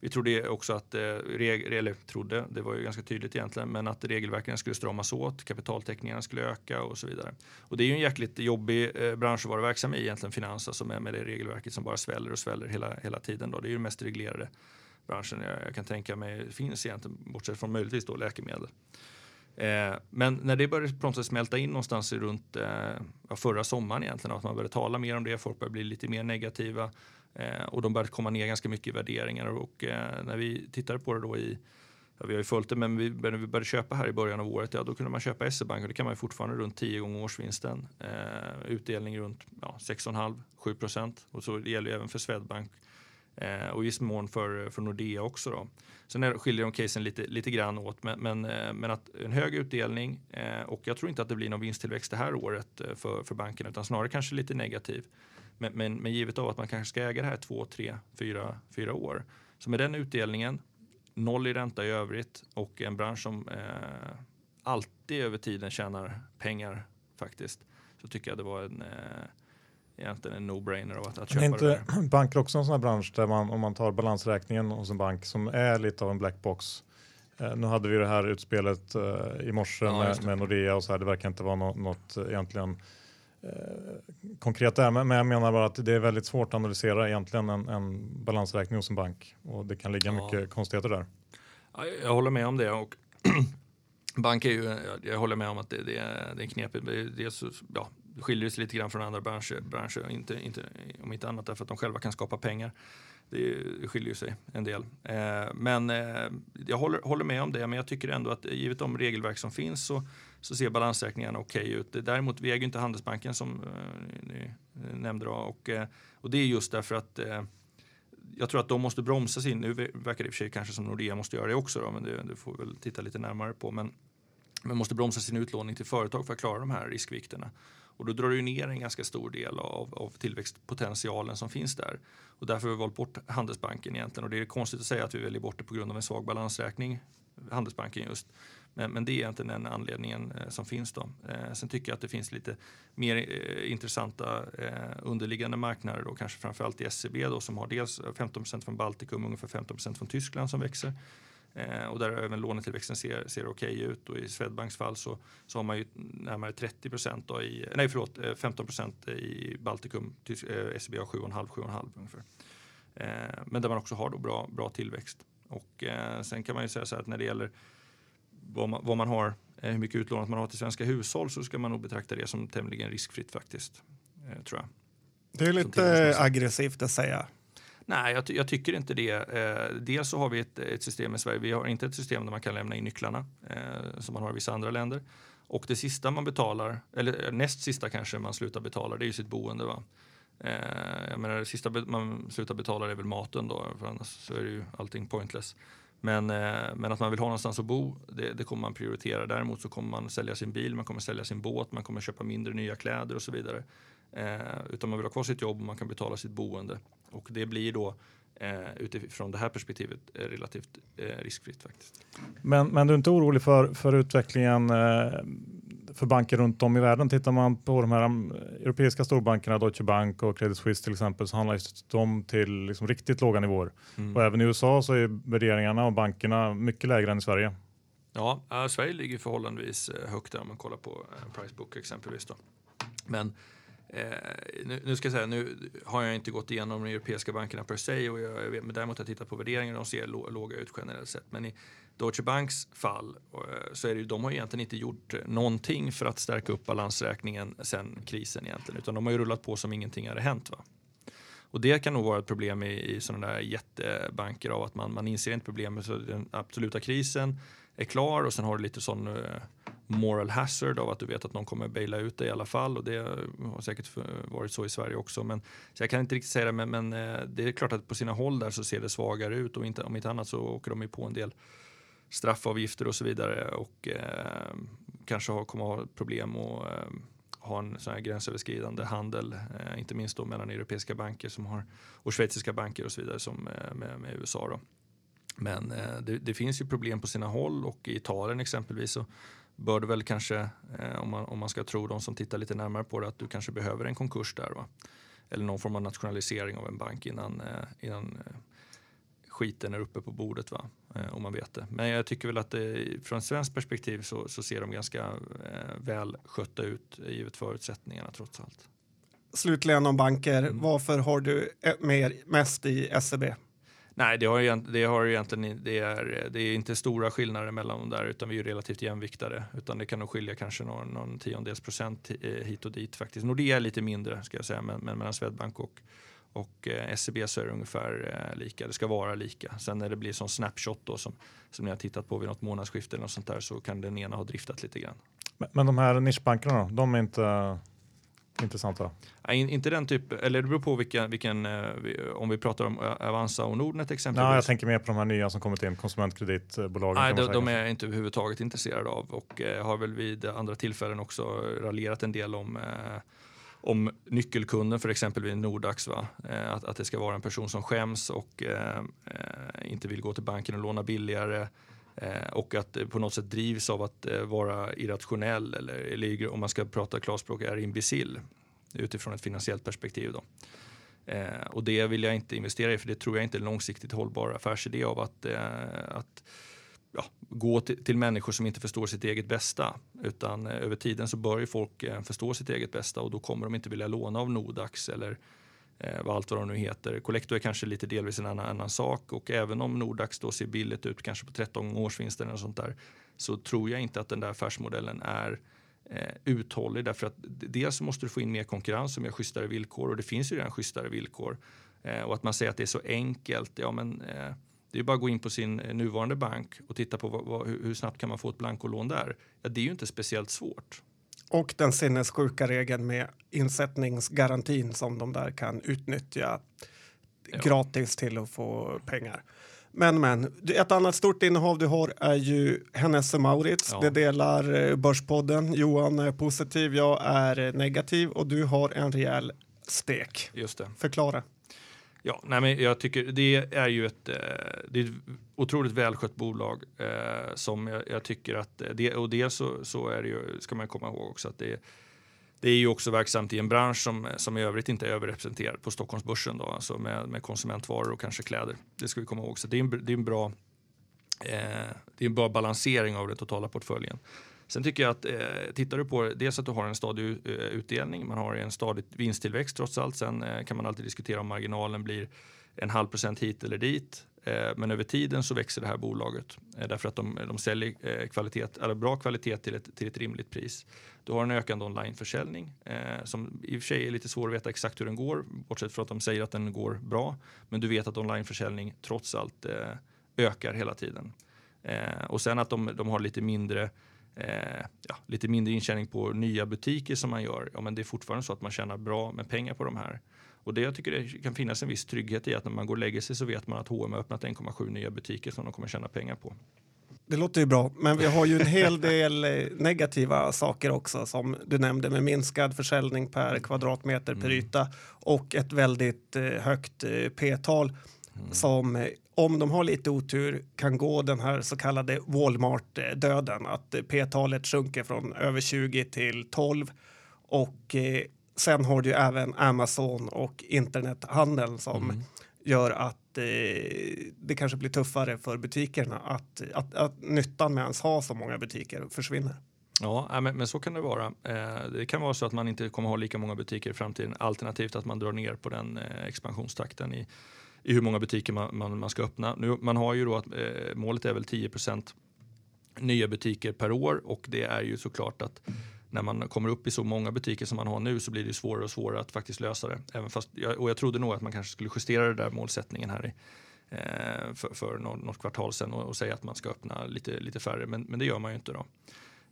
Vi trodde också att, eh, eller trodde, det var ju ganska tydligt egentligen, men att regelverken skulle stramas åt, kapitaltäckningarna skulle öka och så vidare. Och det är ju en jäkligt jobbig eh, bransch att vara verksam i egentligen, finans, alltså med, med det regelverket som bara sväller och sväller hela, hela tiden. Då. Det är ju den mest reglerade branschen jag, jag kan tänka mig finns egentligen, bortsett från möjligtvis då läkemedel. Eh, men när det började på något sätt smälta in någonstans runt eh, förra sommaren egentligen, att man började tala mer om det, folk började bli lite mer negativa eh, och de började komma ner ganska mycket i värderingar och eh, när vi tittade på det då i Ja, vi har ju följt det, men vi, när vi började köpa här i början av året, ja, då kunde man köpa SE-bank och det kan man ju fortfarande runt 10 gånger årsvinsten. Eh, utdelning runt ja, 6,5-7 procent och så det gäller ju även för Swedbank Eh, och i viss mån för, för Nordea också. Då. Sen skiljer de casen lite, lite grann åt, men, men, eh, men att en hög utdelning eh, och jag tror inte att det blir någon vinsttillväxt det här året eh, för, för banken utan snarare kanske lite negativ. Men, men, men givet av att man kanske ska äga det här två, tre, fyra, fyra år. Så med den utdelningen, noll i ränta i övrigt och en bransch som eh, alltid över tiden tjänar pengar faktiskt, så tycker jag det var en eh, egentligen en no-brainer att, att köpa är inte det banker också en sån här bransch där man om man tar balansräkningen hos en bank som är lite av en blackbox. Eh, nu hade vi det här utspelet eh, i morse ja, med, med, Nordea och så här. Det verkar inte vara no något egentligen eh, konkret där, men, men jag menar bara att det är väldigt svårt att analysera egentligen en, en balansräkning hos en bank och det kan ligga ja. mycket konstigheter där. Ja, jag håller med om det och bank är ju, jag håller med om att det, det, är, det är knepigt. Det är så, ja, skiljer sig lite grann från andra branscher, branscher inte, inte, om inte annat därför att de själva kan skapa pengar. Det, skiljer sig en del. Eh, men eh, jag håller, håller med om det, men jag tycker ändå att givet de regelverk som finns så, så ser balansräkningarna okej okay ut. Däremot, vi äger inte Handelsbanken som eh, ni eh, nämnde då, och, eh, och det är just därför att eh, jag tror att de måste bromsa sin, nu verkar det i och för sig kanske som Nordea måste göra det också, då, men det, det får vi väl titta lite närmare på. Men man måste bromsa sin utlåning till företag för att klara de här riskvikterna. Och då drar du ner en ganska stor del av, av tillväxtpotentialen som finns där. Och därför har vi valt bort Handelsbanken egentligen. Och det är konstigt att säga att vi väljer bort det på grund av en svag balansräkning, Handelsbanken just. Men, men det är egentligen den anledningen eh, som finns. Då. Eh, sen tycker jag att det finns lite mer eh, intressanta eh, underliggande marknader, då, kanske framförallt i SCB då, som har dels 15% från Baltikum och ungefär 15% från Tyskland som växer. Eh, och där även lånetillväxten ser, ser okej okay ut och i Swedbanks fall så, så har man ju närmare 30 procent i, nej förlåt, 15 eh, procent i Baltikum, eh, SEB har 7,5, 7,5 ungefär. Eh, men där man också har då bra, bra tillväxt. Och eh, sen kan man ju säga så här att när det gäller vad man, vad man har, eh, hur mycket utlånat man har till svenska hushåll så ska man nog betrakta det som tämligen riskfritt faktiskt, tror jag. Det är lite aggressivt att säga Nej, jag, jag, tycker inte det. Eh, dels så har vi ett, ett, system i Sverige, vi har inte ett system där man kan lämna in nycklarna eh, som man har i vissa andra länder. Och det sista man betalar, eller eh, näst sista kanske man slutar betala, det är ju sitt boende. Va? Eh, jag menar, det sista man slutar betala är väl maten då, för annars så är det ju allting pointless. Men, eh, men att man vill ha någonstans att bo, det, det, kommer man prioritera. Däremot så kommer man sälja sin bil, man kommer sälja sin båt, man kommer köpa mindre nya kläder och så vidare. Eh, utan man vill ha kvar sitt jobb och man kan betala sitt boende. Och det blir då eh, utifrån det här perspektivet eh, relativt eh, riskfritt faktiskt. Men, men du är inte orolig för, för utvecklingen eh, för banker runt om i världen? Tittar man på de här um, europeiska storbankerna, Deutsche Bank och Credit Suisse till exempel, så handlar de till liksom riktigt låga nivåer. Mm. Och även i USA så är värderingarna av bankerna mycket lägre än i Sverige. Ja, Sverige ligger förhållandevis eh, högt där om man kollar på äh, Pricebook exempelvis. Då. Men Eh, nu, nu, ska jag säga, nu har jag inte gått igenom de europeiska bankerna per se, och jag, jag, men däremot har jag tittat på värderingar och de ser låga ut generellt sett. Men i Deutsche Banks fall eh, så är det ju, de har egentligen inte gjort eh, någonting för att stärka upp balansräkningen sen krisen egentligen, utan de har ju rullat på som ingenting hade hänt. Va? Och det kan nog vara ett problem i, i sådana där jättebanker av att man, man inser inte problemet, så den absoluta krisen är klar och sen har du lite sån uh, moral hazard av att du vet att någon kommer baila ut dig i alla fall och det har säkert varit så i Sverige också. Men, så jag kan inte riktigt säga det, men, men eh, det är klart att på sina håll där så ser det svagare ut och inte, om inte annat så åker de ju på en del straffavgifter och så vidare och eh, kanske har, kommer ha problem och eh, ha en sån här gränsöverskridande handel, eh, inte minst då mellan europeiska banker som har, och schweiziska banker och så vidare som eh, med, med USA. Då. Men eh, det, det, finns ju problem på sina håll och i Italien exempelvis så bör det väl kanske, eh, om, man, om man ska tro de som tittar lite närmare på det, att du kanske behöver en konkurs där. Va? Eller någon form av nationalisering av en bank innan, eh, innan eh, skiten är uppe på bordet. Va? Om man vet det. Men jag tycker väl att det, från svenskt perspektiv så, så ser de ganska väl skötta ut givet förutsättningarna trots allt. Slutligen om banker, mm. varför har du mer, mest i SEB? Nej, det har, det har egentligen det är, det är inte stora skillnader mellan dem där utan vi är relativt jämviktade. Utan det kan nog skilja kanske någon, någon tiondels procent eh, hit och dit faktiskt. Nordea är lite mindre ska jag säga, men, men mellan Swedbank och, och eh, SEB så är det ungefär eh, lika. Det ska vara lika. Sen när det blir sån snapshot då som, som ni har tittat på vid något månadsskifte eller något sånt där så kan den ena ha driftat lite grann. Men, men de här nischbankerna då, de är inte intressanta? Ja, inte den typ, eller det beror på vilken, vilken eh, om vi pratar om eh, Avanza och Nordnet exempelvis. Ja, jag tänker mer på de här nya som kommit in, konsumentkreditbolagen. Nej, de, de är jag inte överhuvudtaget intresserade av och eh, har väl vid andra tillfällen också raljerat en del om eh, om nyckelkunden för exempelvis Nordax. Va? Att, att det ska vara en person som skäms och eh, inte vill gå till banken och låna billigare Eh, och att på något sätt drivs av att eh, vara irrationell eller, eller om man ska prata klarspråk är imbecill utifrån ett finansiellt perspektiv. Då. Eh, och det vill jag inte investera i för det tror jag inte är en långsiktigt hållbar affärsidé av att, eh, att ja, gå till, till, människor som inte förstår sitt eget bästa. Utan eh, över tiden så bör ju folk förstå sitt eget bästa och då kommer de inte vilja låna av Nodax eller eh, vad allt vad de nu heter. Collector är kanske lite delvis en annan, annan sak och även om Nordax då ser billigt ut, kanske på 13 årsvinster eller sånt där, så tror jag inte att den där affärsmodellen är eh, uthållig därför att dels måste du få in mer konkurrens som gör schysstare villkor och det finns ju redan schysstare villkor. Eh, och att man säger att det är så enkelt, ja men eh, det är bara att gå in på sin eh, nuvarande bank och titta på vad, vad, hur snabbt kan man få ett blankolån där. Ja, det är ju inte speciellt svårt. Och den sinnessjuka regeln med insättningsgarantin som de där kan utnyttja ja. gratis till att få pengar. Men, men, ett annat stort innehav du har är ju Hennes Maurits. Ja. Det delar eh, Börspodden. Johan är positiv, jag är negativ och du har en rejäl stek. Just det. Förklara. Ja, nej men jag tycker det är ju ett, eh, det är ett otroligt välskött bolag eh, som jag, jag, tycker att det och dels så, så är det ju, ska man komma ihåg också att det, det är ju också verksamt i en bransch som, som i övrigt inte är överrepresenterad på Stockholmsbörsen då, alltså med, med konsumentvaror och kanske kläder. Det ska vi komma ihåg. Så det är en, det är en bra eh, det är en bra balansering av den totala portföljen. Sen tycker jag att eh, tittar du på dels att du har en stadig eh, utdelning, man har en stadig vinsttillväxt trots allt. Sen eh, kan man alltid diskutera om marginalen blir en halv procent hit eller dit. Eh, men över tiden så växer det här bolaget eh, därför att de, de säljer eh, kvalitet, eller bra kvalitet till ett, till ett rimligt pris. Du har en ökande onlineförsäljning eh, som i och för sig är lite svår att veta exakt hur den går, bortsett från att de säger att den går bra. Men du vet att onlineförsäljning trots allt eh, ökar hela tiden. Eh, och sen att de, de har lite mindre eh, ja, lite mindre intjäning på nya butiker som man gör. Ja, men det är fortfarande så att man tjänar bra med pengar på de här. Och det jag tycker det kan finnas en viss trygghet i att när man går och lägger sig så vet man att H&M har öppnat 1,7 nya butiker som de kommer tjäna pengar på. Det låter ju bra, men vi har ju en hel del eh, negativa saker också som du nämnde med minskad försäljning per kvadratmeter per mm. yta och ett väldigt eh, högt eh, p-tal mm. som om de har lite otur kan gå den här så kallade Walmart-döden. Att p-talet sjunker från över 20 till 12 och sen har du även Amazon och internethandeln som mm. gör att eh, det kanske blir tuffare för butikerna att, att, att nyttan med att ha så många butiker försvinner. Ja, men, men, så kan det vara. Eh, det kan vara så att man inte kommer ha lika många butiker i framtiden alternativt att man drar ner på den eh, expansionstakten i, i hur många butiker man, man, man ska öppna. Nu, man har ju då att eh, målet är väl 10% nya butiker per år och det är ju såklart att när man kommer upp i så många butiker som man har nu så blir det svårare och svårare att faktiskt lösa det. Även fast, och jag trodde nog att man kanske skulle justera den där målsättningen här i, eh, för, för något, något kvartal sedan och, och, säga att man ska öppna lite, lite färre, men, men det gör man ju inte då.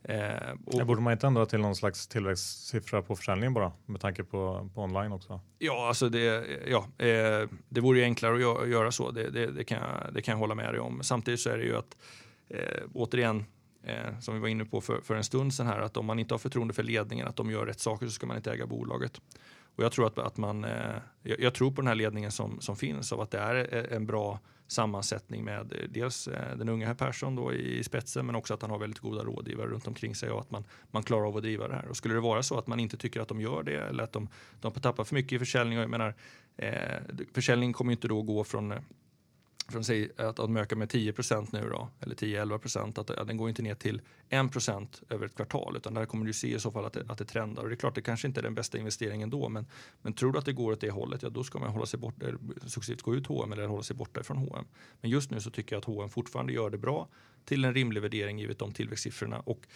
Eh, och, borde man inte ändra till någon slags tillväxtsiffra på försäljningen bara med tanke på, på online också? Ja, alltså det, ja, eh, det vore ju enklare att göra, göra så. Det, det, det, kan jag, det kan jag hålla med dig om. Samtidigt så är det ju att eh, återigen eh, som vi var inne på för, för en stund sedan här, att om man inte har förtroende för ledningen, att de gör rätt saker, så ska man inte äga bolaget. Och jag tror att, att man, eh, jag, jag, tror på den här ledningen som, som finns av att det är en bra sammansättning med eh, dels eh, den unga herr Persson då i spetsen men också att han har väldigt goda rådgivare runt omkring sig och att man, man klarar av att driva det här. Och skulle det vara så att man inte tycker att de gör det eller att de, de tappar för mycket i försäljning, och jag menar, eh, försäljningen kommer inte då gå från eh, från sig att de ökar med 10% nu då, eller 10-11 att, att den går inte ner till 1% över ett kvartal utan där kommer du se i så fall att det, att det trendar. Och det är klart, det kanske inte är den bästa investeringen då, men, men tror du att det går åt det hållet, ja då ska man hålla sig borta, successivt gå ut H&M eller hålla sig borta från H&M. Men just nu så tycker jag att H&M fortfarande gör det bra till en rimlig värdering givet de tillväxtsiffrorna. Och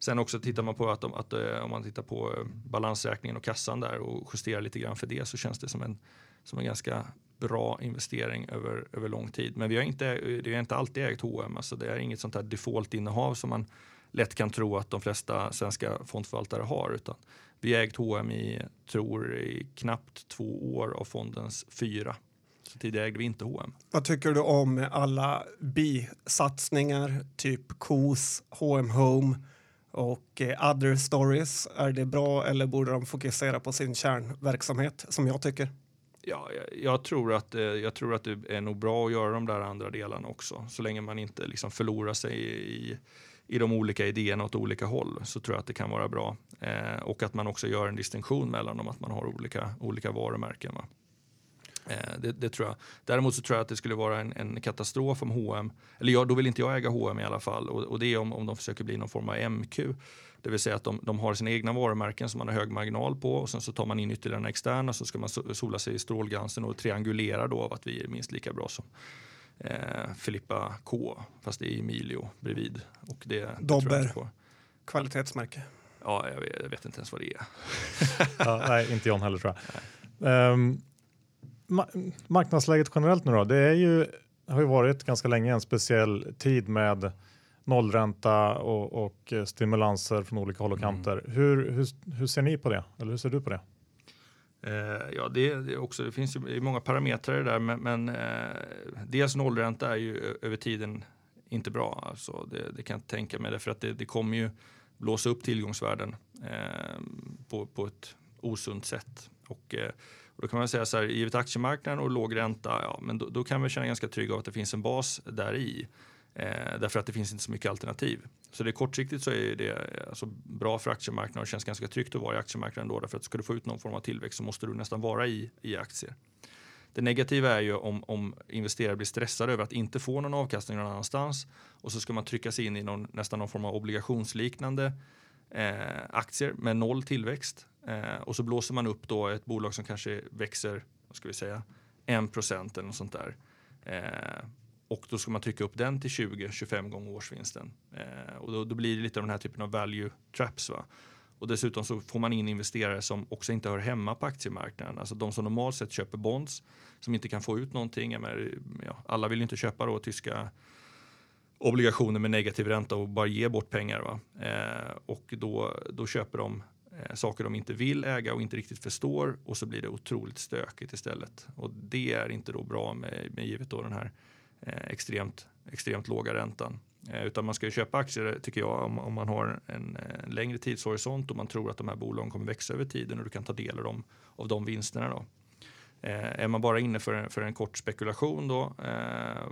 Sen också tittar man på att, de, att eh, om man tittar på eh, balansräkningen och kassan där och justerar lite grann för det så känns det som en, som en ganska bra investering över, över lång tid. Men vi har inte, det är inte alltid ägt H&M. Alltså det är inget sånt här default-innehav som man lätt kan tro att de flesta svenska fondförvaltare har. Utan vi har ägt H&M i, tror, i knappt två år av fondens fyra. Så tidigare ägde vi inte H&M. Vad tycker du om alla bisatsningar, typ KOS, H&M Home och eh, Other Stories? Är det bra eller borde de fokusera på sin kärnverksamhet som jag tycker? Ja, jag, tror att, eh, jag tror att det är nog bra att göra de där andra delarna också. Så länge man inte liksom förlorar sig i, i de olika idéerna åt olika håll så tror jag att det kan vara bra. Eh, och att man också gör en distinktion mellan dem, att man har olika, olika varumärken. Va? Eh, det, det, tror jag. Däremot så tror jag att det skulle vara en, en katastrof om H&M, eller jag, då vill inte jag äga H&M i alla fall, och, och det är om, om de försöker bli någon form av MQ. Det vill säga att de, de har sina egna varumärken som man har hög marginal på och sen så tar man in ytterligare en extern och så ska man sola sig i strålglansen och triangulera då av att vi är minst lika bra som eh, Filippa K. Fast det är Emilio bredvid. Och det, Dobber. Kvalitetsmärke. Ja, jag vet, jag vet, inte ens vad det är. ja, nej, inte John heller tror jag. Um, ma marknadsläget generellt nu då? Det är ju, har ju varit ganska länge en speciell tid med nollränta och, och stimulanser från olika håll och mm. kanter. Mm. Hur, hur, hur, ser ni på det? Eller hur ser du på det? Eh, ja, det, det, också, det finns ju många parametrar där, men, men eh, dels nollränta är ju över tiden inte bra. Alltså det, det kan jag tänka mig, därför att det, det kommer ju blåsa upp tillgångsvärden eh, på, på ett osunt sätt. Och, eh, och då kan man säga så här, givet aktiemarknaden och låg ränta, ja, men då, då kan vi känna ganska trygga av att det finns en bas där i. Eh, därför att det finns inte så mycket alternativ. Så det kortsiktigt så är det alltså bra för aktiemarknaden och känns ganska tryggt att vara i aktiemarknaden då. Därför att ska du få ut någon form av tillväxt så måste du nästan vara i, i aktier. Det negativa är ju om, om investerare blir stressade över att inte få någon avkastning någon annanstans och så ska man trycka sig in i någon, nästan någon form av obligationsliknande eh, aktier med noll tillväxt eh, och så blåser man upp då ett bolag som kanske växer, vad ska vi säga, 1 eller något sånt där Eh, och då ska man trycka upp den till 20-25 gånger årsvinsten. Eh, och då, då, blir det lite av den här typen av value traps. Va? Och dessutom så får man in investerare som också inte hör hemma på aktiemarknaden. Alltså de som normalt sett köper bonds som inte kan få ut någonting. Menar, ja, alla vill ju inte köpa då tyska obligationer med negativ ränta och bara ge bort pengar. Va? Eh, och då, då köper de eh, saker de inte vill äga och inte riktigt förstår och så blir det otroligt stökigt istället. Och det är inte då bra med, med givet då den här Eh, extremt, extremt låga räntan. Eh, utan man ska ju köpa aktier tycker jag om, om man har en, en, längre tidshorisont och man tror att de här bolagen kommer växa över tiden och du kan ta del av dem, av de vinsterna. Då. Eh, är man bara inne för en, för en kort spekulation då, eh,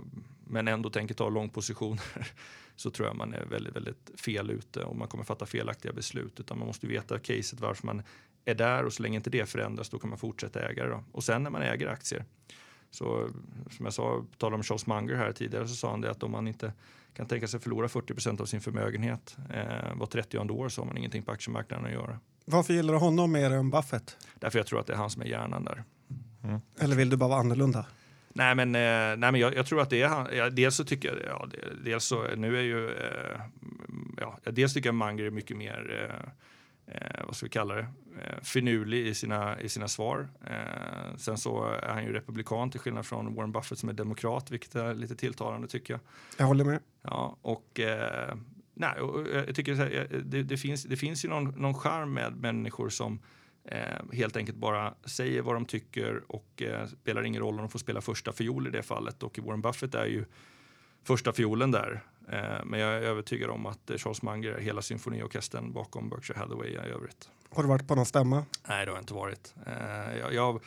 men ändå tänker ta långpositioner så tror jag man är väldigt, väldigt fel ute och man kommer fatta felaktiga beslut. Utan man måste veta caset varför man är där och så länge inte det förändras då kan man fortsätta äga det. Då. Och sen när man äger aktier så som jag sa, talade om Charles Munger här tidigare, så sa han det att om man inte kan tänka sig förlora 40% av sin förmögenhet eh, var 30 år så har man ingenting på aktiemarknaden att göra. Varför gillar du honom mer än Buffett? Därför jag tror att det är han som är hjärnan där. Mm. Eller vill du bara vara annorlunda? Nej men, eh, nej, men jag, jag, tror att det är han. Ja, dels så tycker jag, ja, dels så, nu är ju, eh, ja, dels tycker jag Munger är mycket mer eh, eh, vad ska vi kalla det, eh, finurlig i sina, i sina svar. Eh, sen så är han ju republikan till skillnad från Warren Buffett som är demokrat, vilket är lite tilltalande tycker jag. Jag håller med. Ja, och eh, nej, jag tycker här, det, det, finns, det finns ju någon, någon charm med människor som eh, helt enkelt bara säger vad de tycker och eh, spelar ingen roll om de får spela första fiol i det fallet. Och Warren Buffett är ju första fiolen där. Eh, men jag är övertygad om att Charles Munger är hela symfoniorkestern bakom Berkshire Hathaway i övrigt. Har du varit på någon stämma? Nej, det har jag inte varit. Eh, jag, jag,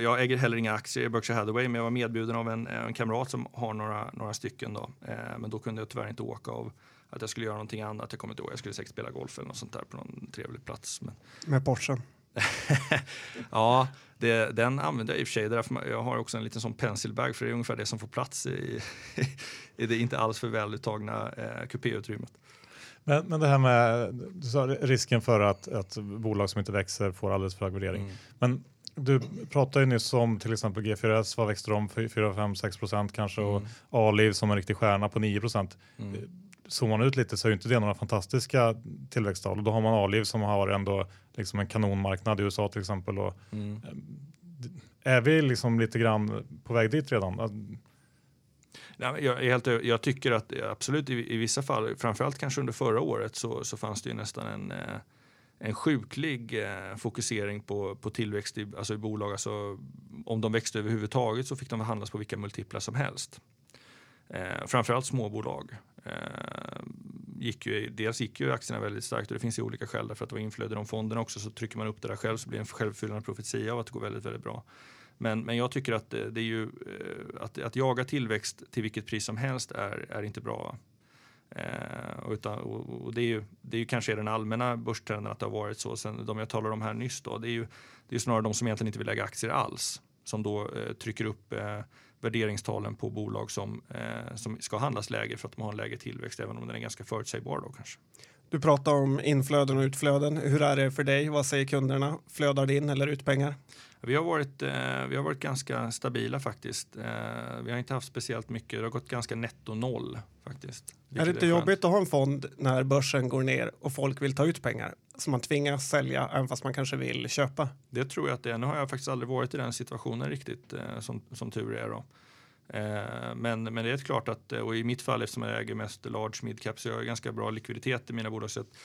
jag äger heller inga aktier i Berkshire Hathaway, men jag var medbjuden av en, en kamrat som har några, några stycken. Då. Eh, men då kunde jag tyvärr inte åka av att jag skulle göra någonting annat. Jag kommer inte ihåg, jag skulle säkert spela golf eller något sånt där på någon trevlig plats. Men... Med Porsche? ja, det, den använder jag i och för sig. Därför jag har också en liten sån penselbag för det är ungefär det som får plats i, i det inte alls för väluttagna eh, kupéutrymmet. Men, men det här med risken för att, att bolag som inte växer får alldeles för hög värdering. Mm. Men du pratade ju nyss om till exempel G4S, vad växte de? 4, 5, 6 procent kanske mm. och Aliv som en riktig stjärna på 9 procent. Mm zoomar man ut lite så är inte det några fantastiska tillväxttal. Och då har man Aliv som har ändå liksom en kanonmarknad i USA till exempel. Och, mm. Eh, är vi liksom lite grann på väg dit redan? Nej, jag, helt, jag tycker att absolut i, i, vissa fall, framförallt kanske under förra året så, så fanns det ju nästan en, eh, en sjuklig eh, fokusering på, på tillväxt i, alltså i bolag. Alltså, om de växte överhuvudtaget så fick de handlas på vilka multiplar som helst. Eh, framförallt småbolag. Eh, gick ju, dels gick ju aktierna väldigt starkt och det finns ju olika skäl därför att det var inflöde i de fonderna också så trycker man upp det där själv så blir det en självfyllande profetia av att det går väldigt, väldigt bra. Men, men jag tycker att det, det är ju eh, att, att jaga tillväxt till vilket pris som helst är, är inte bra. Eh, utan, och, och det, är ju, det är ju kanske den allmänna börstrenden att det har varit så. Sen de jag talade om här nyss då, det är ju det är snarare de som egentligen inte vill lägga aktier alls som då eh, trycker upp eh, värderingstalen på bolag som, eh, som ska handlas lägre för att de har en lägre tillväxt, även om den är ganska förutsägbar då kanske. Du pratar om inflöden och utflöden. Hur är det för dig? Vad säger kunderna? Flödar det in eller ut pengar? Vi har varit, eh, vi har varit ganska stabila faktiskt. Eh, vi har inte haft speciellt mycket. Det har gått ganska netto noll faktiskt. Är det inte jobbigt att ha en fond när börsen går ner och folk vill ta ut pengar? Så man tvingas sälja även fast man kanske vill köpa? Det tror jag att det är. Nu har jag faktiskt aldrig varit i den situationen riktigt eh, som, som tur är. Då. Eh, men, men det är klart att, eh, och i mitt fall eftersom jag äger mest large midcap så jag har ganska bra likviditet i mina bolag. Så att,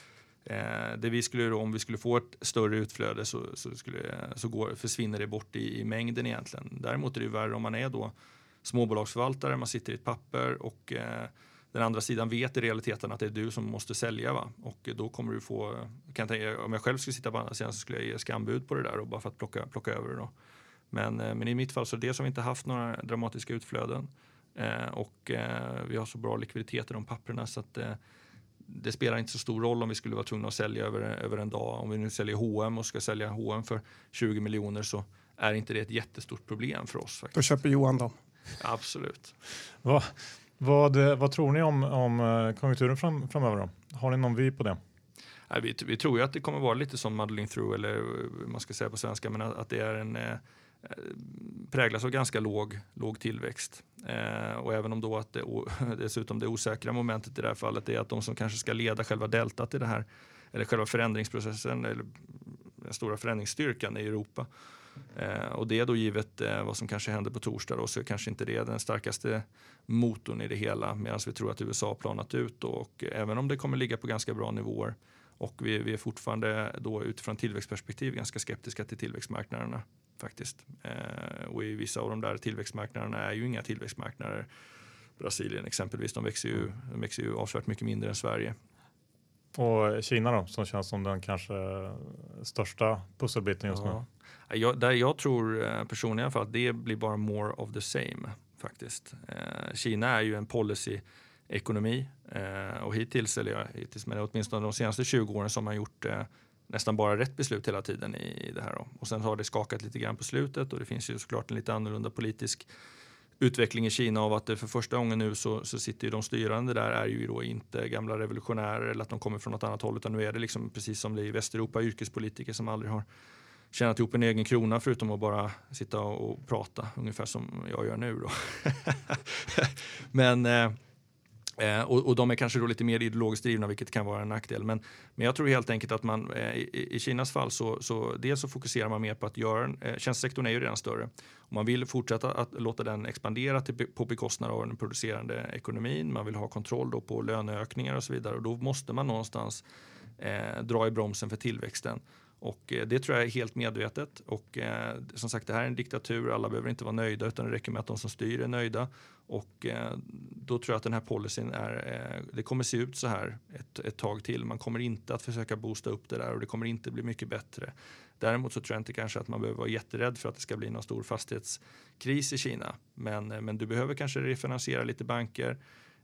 eh, det vi skulle, om vi skulle få ett större utflöde så, så, skulle, så går, försvinner det bort i, i mängden egentligen. Däremot är det värre om man är då småbolagsförvaltare, man sitter i ett papper och eh, den andra sidan vet i realiteten att det är du som måste sälja. Va? Och då kommer du få, kan jag tänka, om jag själv skulle sitta på andra sidan så skulle jag ge skambud på det där och bara för att plocka, plocka över det. Då. Men, eh, men i mitt fall så är det som vi inte haft några dramatiska utflöden eh, och eh, vi har så bra likviditet i de papperna så att eh, det spelar inte så stor roll om vi skulle vara tvungna att sälja över, över en dag. Om vi nu säljer H&M och ska sälja H&M för 20 miljoner så är inte det ett jättestort problem för oss. Faktiskt. Då köper Johan dem. Absolut. vad, vad, vad tror ni om, om konjunkturen fram, framöver? Då? Har ni någon vy på det? vi, vi tror ju att det kommer vara lite som muddling through eller man ska säga på svenska men att, att det är en Eh, präglas av ganska låg, låg tillväxt. Eh, och även om då att det, dessutom det osäkra momentet i det här fallet är att de som kanske ska leda själva deltat i det här, eller själva förändringsprocessen, eller den stora förändringsstyrkan i Europa. Eh, och det är då givet eh, vad som kanske händer på torsdag då, så kanske inte det är den starkaste motorn i det hela medan vi tror att USA har planat ut då, och även om det kommer ligga på ganska bra nivåer och vi, vi är fortfarande då utifrån tillväxtperspektiv ganska skeptiska till tillväxtmarknaderna faktiskt. Eh, och i vissa av de där tillväxtmarknaderna är ju inga tillväxtmarknader. Brasilien exempelvis, de växer ju, de växer ju avsevärt mycket mindre än Sverige. Och Kina då, som känns som den kanske största pusselbiten just ja. nu? Jag, där jag tror eh, personligen i alla fall att det blir bara more of the same faktiskt. Eh, Kina är ju en policy-ekonomi eh, och hittills, eller ja, hittills, men åtminstone de senaste 20 åren så har gjort eh, nästan bara rätt beslut hela tiden i, det här. Då. Och sen har det skakat lite grann på slutet och det finns ju såklart en lite annorlunda politisk utveckling i Kina av att det för första gången nu så, så sitter ju de styrande där är ju då inte gamla revolutionärer eller att de kommer från något annat håll utan nu är det liksom precis som det är i Västeuropa yrkespolitiker som aldrig har tjänat ihop en egen krona förutom att bara sitta och prata ungefär som jag gör nu då. Men eh, Eh, och, och, de är kanske då lite mer ideologiskt drivna vilket kan vara en nackdel. Men, men jag tror helt enkelt att man eh, i, i, Kinas fall så, så dels så fokuserar man mer på att göra, eh, tjänstesektorn är ju redan större. Och man vill fortsätta att låta den expandera till, på bekostnad av den producerande ekonomin. Man vill ha kontroll då på löneökningar och så vidare och då måste man någonstans eh, dra i bromsen för tillväxten. Och eh, det tror jag är helt medvetet. Och eh, som sagt, det här är en diktatur. Alla behöver inte vara nöjda utan det räcker med att de som styr är nöjda. Och eh, då tror jag att den här policyn är, eh, det kommer se ut så här ett, ett tag till. Man kommer inte att försöka boosta upp det där och det kommer inte bli mycket bättre. Däremot så tror jag inte kanske att man behöver vara jätterädd för att det ska bli någon stor fastighetskris i Kina. Men, eh, men du behöver kanske refinansiera lite banker,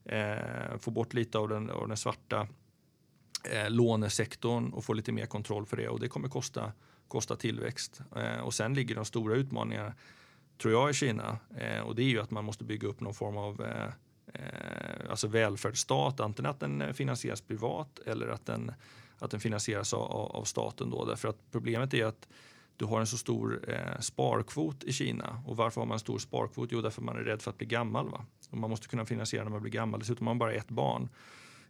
eh, få bort lite av den, av den svarta eh, lånesektorn och få lite mer kontroll för det och det kommer kosta, kosta tillväxt. Eh, och sen ligger de stora utmaningarna tror jag i Kina eh, och det är ju att man måste bygga upp någon form av eh, eh, alltså välfärdsstat, antingen att den finansieras privat eller att den, att den finansieras av, av staten. Då. Därför att problemet är att du har en så stor eh, sparkvot i Kina. Och varför har man en stor sparkvot? Jo, därför man är rädd för att bli gammal. Va? Och man måste kunna finansiera när man blir gammal. Dessutom har man bara ett barn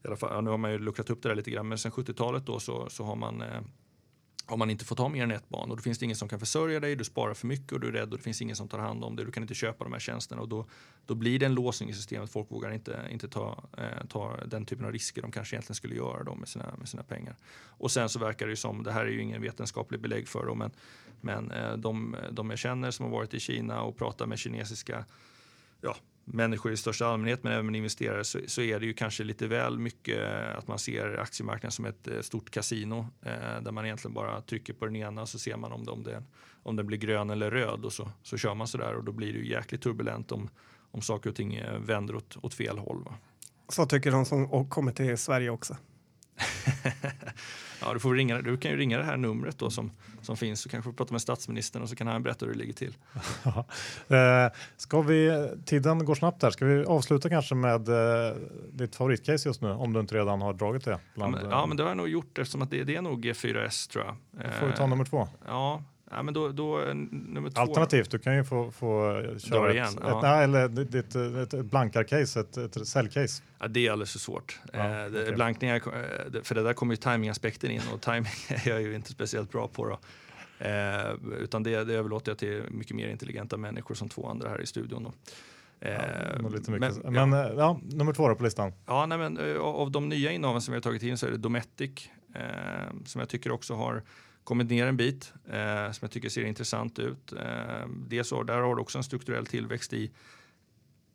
i alla fall, ja, nu har man ju luckrat upp det där lite grann, men sen 70-talet då så, så har man eh, har man inte fått ha mer än ett barn och då finns det ingen som kan försörja dig, du sparar för mycket och du är rädd och det finns ingen som tar hand om dig, du kan inte köpa de här tjänsterna och då, då blir det en låsning i systemet. Folk vågar inte, inte ta, eh, ta den typen av risker de kanske egentligen skulle göra då med, sina, med sina pengar. Och sen så verkar det ju som, det här är ju ingen vetenskaplig belägg för det, men, men eh, de, de jag känner som har varit i Kina och pratar med kinesiska ja, människor i största allmänhet men även investerare så, så, är det ju kanske lite väl mycket eh, att man ser aktiemarknaden som ett eh, stort kasino eh, där man egentligen bara trycker på den ena så ser man om, det, om, det, om den blir grön eller röd och så, så kör man sådär och då blir det ju jäkligt turbulent om, om saker och ting eh, vänder åt, åt fel håll. Va? Så tycker de som kommer till Sverige också. ja, du, får ringa, du kan ju ringa det här numret då som, som finns så kanske prata med statsministern och så kan han berätta hur det ligger till. eh, ska vi, tiden går snabbt här. Ska vi avsluta kanske med eh, ditt favoritcase just nu om du inte redan har dragit det? Bland, ja, men, ja, men det har jag nog gjort eftersom att det, det är nog G4S tror jag. Då får vi ta nummer två. Ja, Ja, men då, då, nummer två. Alternativt, du kan ju få, få köra igen, ett, ja. ett, nej, eller ditt, ett, ett blankarcase, ett, ett säljcase. Ja, det är alldeles för svårt. Ja, eh, okay. Blankningar, eh, för det där kommer ju timingaspekten in och timing är jag ju inte speciellt bra på. Då. Eh, utan det, det överlåter jag till mycket mer intelligenta människor som två andra här i studion. Då. Ja, eh, lite mycket. Men, men ja. Eh, ja. nummer två då på listan? Ja, nej, men, av de nya innehaven som vi har tagit in så är det Dometic eh, som jag tycker också har kommit ner en bit eh, som jag tycker ser intressant ut. Eh, dels så, där har du också en strukturell tillväxt i,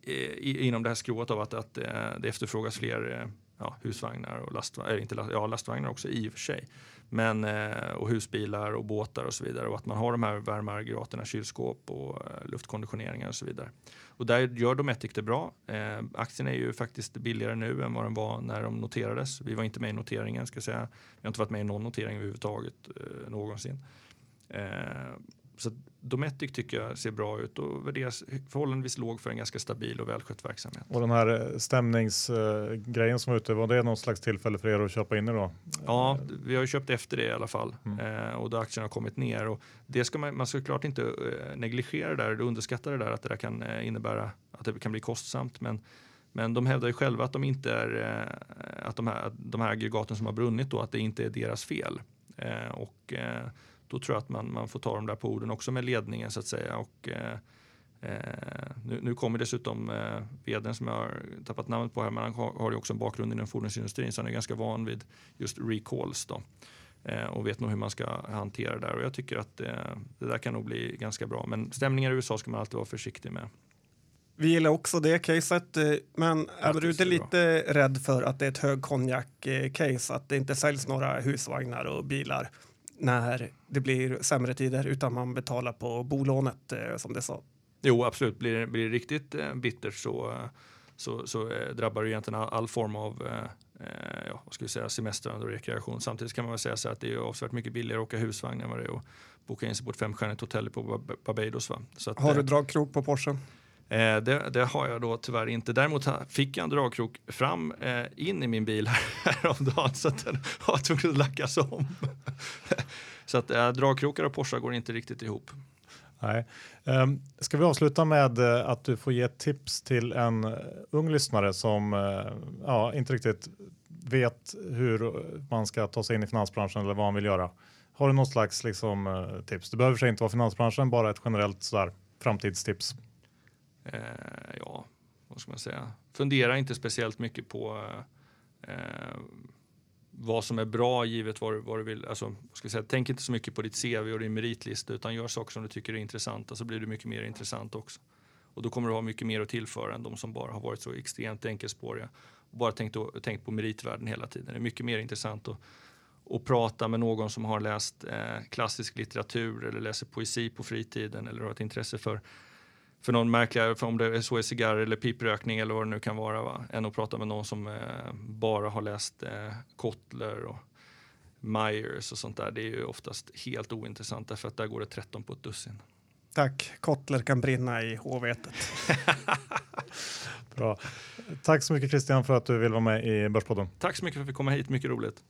i, inom det här skrået av att, att eh, det efterfrågas fler eh, ja, husvagnar och lastvagnar, eh, inte, ja, lastvagnar också i och för sig. Men, eh, och husbilar och båtar och så vidare. Och att man har de här värmeaggregaterna, kylskåp och eh, luftkonditioneringar och så vidare. Och där gör Dometic det bra. Eh, aktien är ju faktiskt billigare nu än vad den var när de noterades. Vi var inte med i noteringen ska jag säga. Vi har inte varit med i någon notering överhuvudtaget eh, någonsin. Eh, så Dometic tycker jag ser bra ut och värderas förhållandevis låg för en ganska stabil och välskött verksamhet. Och den här stämningsgrejen som var ute, var det något slags tillfälle för er att köpa in då? Ja, vi har ju köpt efter det i alla fall mm. och då aktierna har kommit ner och det ska man, man ska klart inte negligera det där, underskatta det där att det där kan innebära att det kan bli kostsamt men men de hävdar ju själva att de inte är att de här, de här aggregaten som har brunnit då att det inte är deras fel. och då tror jag att man, man får ta de där på orden också med ledningen så att säga. Och, eh, eh, nu, nu kommer dessutom eh, vdn som jag har tappat namnet på här, men han har, har ju också en bakgrund inom fordonsindustrin så han är ganska van vid just recalls då. Eh, och vet nog hur man ska hantera det där och jag tycker att eh, det där kan nog bli ganska bra. Men stämningar i USA ska man alltid vara försiktig med. Vi gillar också det caset, eh, men är du inte lite rädd för att det är ett högkonjak-case, att det inte säljs några husvagnar och bilar? När det blir sämre tider utan man betalar på bolånet eh, som det sa. Jo, absolut. Blir det, blir det riktigt eh, bittert så, så, så eh, drabbar det egentligen all, all form av ja, vad ska vi säga, semestrande och rekreation. Samtidigt kan man väl säga så att det är avsevärt mycket billigare att åka husvagn än vad det är att boka in sig på ett femstjärnigt hotell på Barbados. Va? Så att, Har du dragkrok på Porsche? Eh, det, det, har jag då tyvärr inte. Däremot fick jag en dragkrok fram eh, in i min bil häromdagen så att den var tvungen att lackas om. så att eh, dragkrokar och Porsche går inte riktigt ihop. Nej. Um, ska vi avsluta med eh, att du får ge ett tips till en eh, ung lyssnare som eh, ja, inte riktigt vet hur man ska ta sig in i finansbranschen eller vad man vill göra. Har du något slags liksom, tips? Det behöver sig inte vara finansbranschen, bara ett generellt sådär, framtidstips eh, ja, vad ska man säga, fundera inte speciellt mycket på eh, eh vad som är bra givet vad, vad du vill. Alltså, ska säga, tänk inte så mycket på ditt CV och din meritlista utan gör saker som du tycker är intressanta så blir du mycket mer intressant också. Och då kommer du ha mycket mer att tillföra än de som bara har varit så extremt enkelspåriga och bara tänkt, tänkt på meritvärden hela tiden. Det är mycket mer intressant att, att prata med någon som har läst eh, klassisk litteratur eller läser poesi på fritiden eller har ett intresse för för någon märkligare, för om det är så är cigarr eller piprökning eller vad det nu kan vara, va? än att prata med någon som eh, bara har läst eh, Kotler och Myers och sånt där. Det är ju oftast helt ointressant därför att där går det 13 på ett dussin. Tack. Kotler kan brinna i hårvetet. Bra. Tack så mycket Christian för att du vill vara med i Börspodden. Tack så mycket för att vi komma hit. Mycket roligt.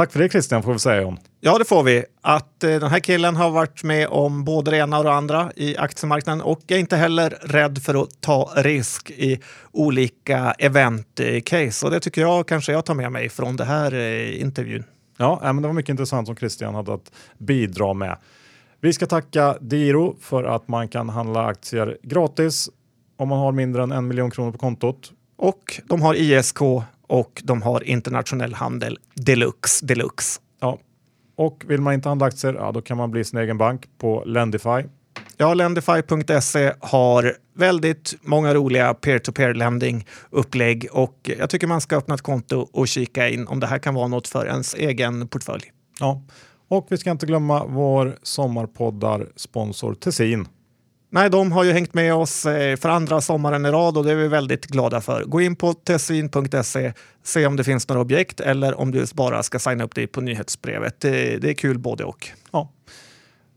Tack för det Christian får vi säga om. Ja, det får vi. Att eh, den här killen har varit med om både det ena och det andra i aktiemarknaden och är inte heller rädd för att ta risk i olika event-case. Och det tycker jag kanske jag tar med mig från den här eh, intervjun. Ja, men det var mycket intressant som Christian hade att bidra med. Vi ska tacka Diro för att man kan handla aktier gratis om man har mindre än en miljon kronor på kontot. Och de har ISK och de har internationell handel deluxe. deluxe. Ja. Och vill man inte handla aktier, ja, då kan man bli sin egen bank på Lendify. Ja, Lendify.se har väldigt många roliga peer-to-peer lending upplägg och jag tycker man ska öppna ett konto och kika in om det här kan vara något för ens egen portfölj. Ja, och vi ska inte glömma vår sommarpoddar sponsor Tessin. Nej, de har ju hängt med oss eh, för andra sommaren i rad och det är vi väldigt glada för. Gå in på tessin.se, se om det finns några objekt eller om du bara ska signa upp dig på nyhetsbrevet. Det, det är kul både och. Ja.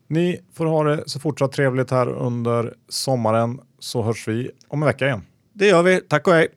Ni får ha det så fortsatt trevligt här under sommaren så hörs vi om en vecka igen. Det gör vi. Tack och hej!